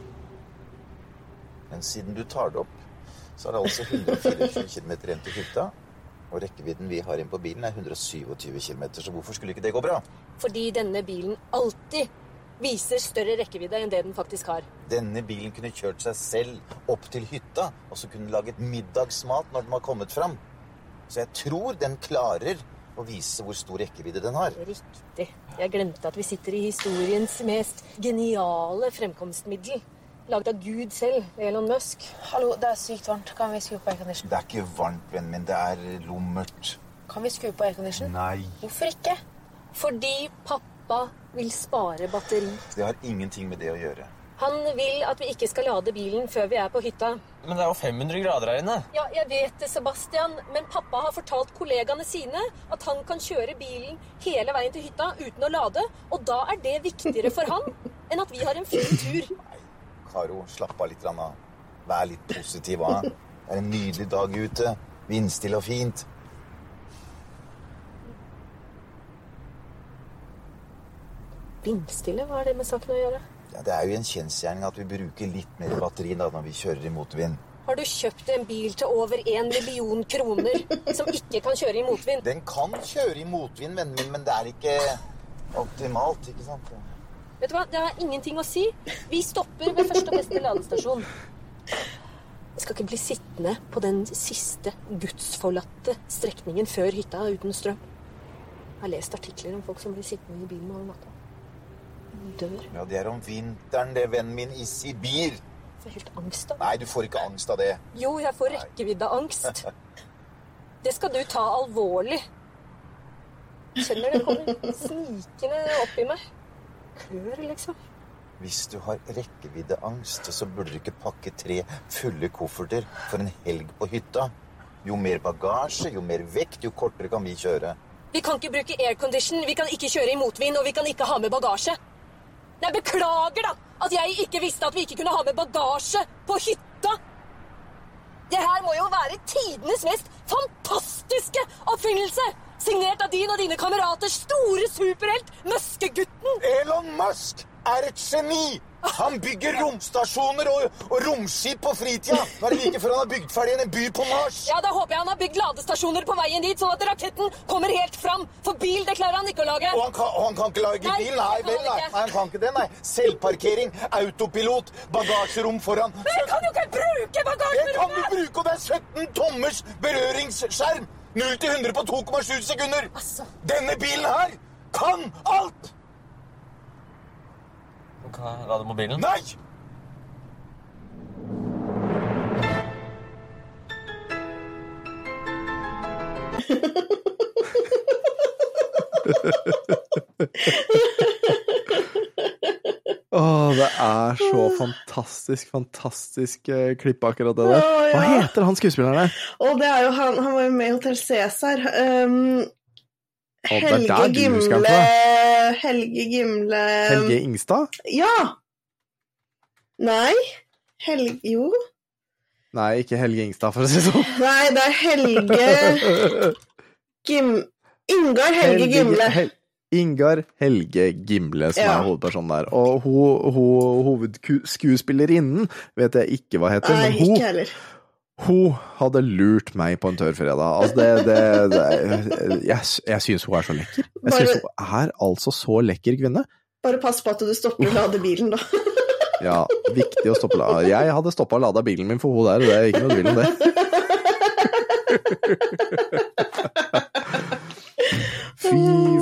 Men siden du tar det opp, så er det altså 124 km igjen til hytta. Og rekkevidden vi har inn på bilen er 127 km, så hvorfor skulle ikke det gå bra? Fordi denne bilen alltid viser større rekkevidde enn det den faktisk har. Denne bilen kunne kjørt seg selv opp til hytta, og så kunne den laget middagsmat når den var kommet fram. Så jeg tror den klarer å vise hvor stor rekkevidde den har. Riktig. Jeg glemte at vi sitter i historiens mest geniale fremkomstmiddel. Laget av Gud selv, Elon Musk. Hallo, det er sykt varmt. Kan vi skru på aircondition? Det er ikke varmt, vennen min. Det er lummert. Kan vi skru på aircondition? Nei. Hvorfor ikke? Fordi pappa vil spare batteri. Det har ingenting med det å gjøre. Han vil at vi ikke skal lade bilen før vi er på hytta. Men det er jo 500 grader her inne. Ja, jeg vet det, Sebastian, men pappa har fortalt kollegaene sine at han kan kjøre bilen hele veien til hytta uten å lade, og da er det viktigere for han enn at vi har en fin tur. Karo, slapp av litt. av. Vær litt positiv. Det er en nydelig dag ute. Vindstille og fint. Vindstille, hva har det med saken å gjøre? Ja, det er jo en kjensgjerning at vi bruker litt mer batteri da, når vi kjører i motvind. Har du kjøpt en bil til over en million kroner som ikke kan kjøre i motvind? Den kan kjøre i motvind, vennen min, men det er ikke optimalt, ikke sant? Vet du hva, det har ingenting å si. Vi stopper ved første og beste ladestasjon. Jeg skal ikke bli sittende på den siste gudsforlatte strekningen før hytta uten strøm. Jeg har lest artikler om folk som blir sittende i bilen over natta. Dør. Ja, det er om vinteren, det, vennen min, i Sibir. Jeg får helt angst av det. Nei, du får ikke angst av det. Jo, jeg får rekkeviddeangst. Det skal du ta alvorlig. Kjenner det kommer snikende opp i meg. Klør, liksom. Hvis du har rekkeviddeangst, så burde du ikke pakke tre fulle kofferter for en helg på hytta. Jo mer bagasje, jo mer vekt, jo kortere kan vi kjøre. Vi kan ikke bruke aircondition, vi kan ikke kjøre i motvind, og vi kan ikke ha med bagasje. Nei, beklager da at jeg ikke visste at vi ikke kunne ha med bagasje på hytta. Det her må jo være tidenes mest fantastiske oppfinnelse! Signert av din og dine kameraters store superhelt, Møskegutten. Elon Musk er et geni! Han bygger romstasjoner og, og romskip på fritida. Nå er det like før han har bygd ferdig en by på Mars. Ja, Da håper jeg han har bygd ladestasjoner på veien dit, sånn at raketten kommer helt fram. For bil det klarer han ikke å lage. Og han kan, og han kan ikke lage Nei, bil? Nei vel, han nei. nei. Han kan ikke det, nei. Selvparkering, autopilot, bagasjerom foran. Men jeg kan jo ikke bruke Det kan du bruke, og det er 17 tommers berøringsskjerm. 0 til 100 på 2,7 sekunder. Altså. Denne bilen her kan alt! Kan jeg lade mobilen? Nei! Åh, det er så fantastisk, fantastisk eh, klipp, akkurat det der. Ja. Hva heter han skuespilleren der? Og det er jo han, han var jo med i Hotell Cæsar. Um, Helge Gimle. Helge Gimle Helge Ingstad? Ja! Nei. Helge Jo. Nei, ikke Helge Ingstad, for å si det sånn. Nei, det er Helge Gim... Ingar Helge Gimle. Hel Ingar Helge Gimle, som Ja. er hovedpersonen der. Og hun, ho, hovedskuespillerinnen vet jeg ikke hva heter, Nei, men hun. Hun hadde lurt meg på en tørr fredag. Altså, det, det, det Jeg, jeg syns hun er så lekker. Jeg syns hun er altså så lekker kvinne. Bare pass på at du stopper å lade bilen, da. Ja, viktig å stoppe lade. Jeg hadde stoppa og lada bilen min for hun der, og det er ikke noe tvil om det. Fy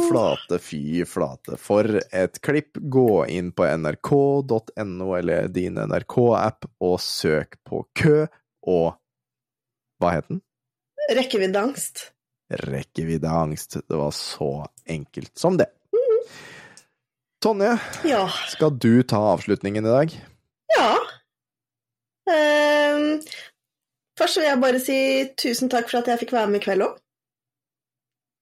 flate, fy flate. For et klipp. Gå inn på nrk.no eller din NRK-app og søk på kø og Hva het den? Rekkeviddeangst. Rekkeviddeangst. Det var så enkelt som det. Tonje, Ja. skal du ta avslutningen i dag? Ja. Um, først vil jeg bare si tusen takk for at jeg fikk være med i kveld òg.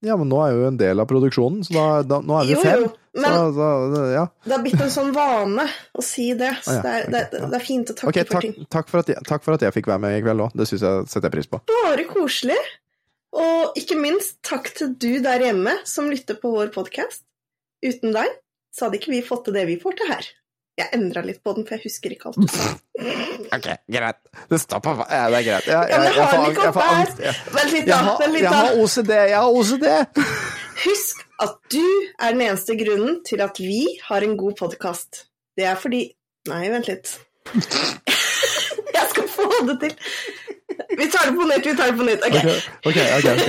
Ja, men nå er jo en del av produksjonen, så da, da, nå er vi Jo, fem. jo, men- så, så, ja. Det har blitt en sånn vane å si det. Så Ah, ja, det, er, det, det er fint å takke Ok, for takk, ting. takk, for jeg, takk for at jeg fikk være med i kveld òg. Det synes jeg setter jeg pris på. Bare koselig. Og ikke minst takk til du der hjemme som lytter på vår podkast. Uten deg så hadde ikke vi fått til det vi får til her. Jeg endra litt på den, for jeg husker ikke alt. Ok, greit. Det stopper ja, Det er greit. Jeg, jeg, jeg, jeg, jeg får angst. Vent litt, da. jeg har OCD. Jeg har OCD! Husk at du er den eneste grunnen til at vi har en god podkast. Det er fordi Nei, vent litt. Jeg skal få det til. Vi tar det på nytt, vi tar det på nytt. Ok. Ok, ok, okay ok.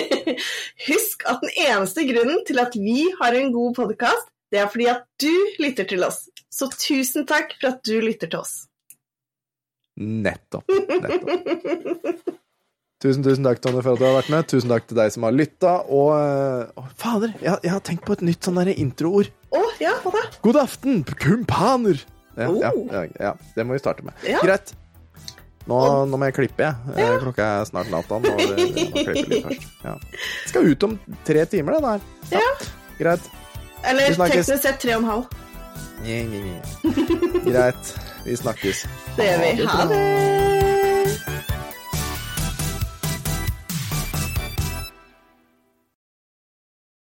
Husk at den eneste grunnen til at vi har en god podkast, det er fordi at du lytter til oss. Så tusen takk for at du lytter til oss. Nettopp. Nettopp. Tusen, tusen takk, Tonje, for at du har vært med. Tusen takk til deg som har lytta. Og å, fader, jeg, jeg har tenkt på et nytt sånn introord. Oh, ja, hva da? God aften, kumpaner! Ja, ja, Oh. ja, ja, det må vi starte med. Ja. Greit. Nå, nå må jeg klippe, jeg. Eh, Klokka er snart natta. Nå må klippe litt. Ja. Skal ut om tre timer, det der. Ja. Greit. Eller teknisk sett tre en halv. Nye, nye, nye. Greit. Vi snakkes. Det gjør vi. Ha det!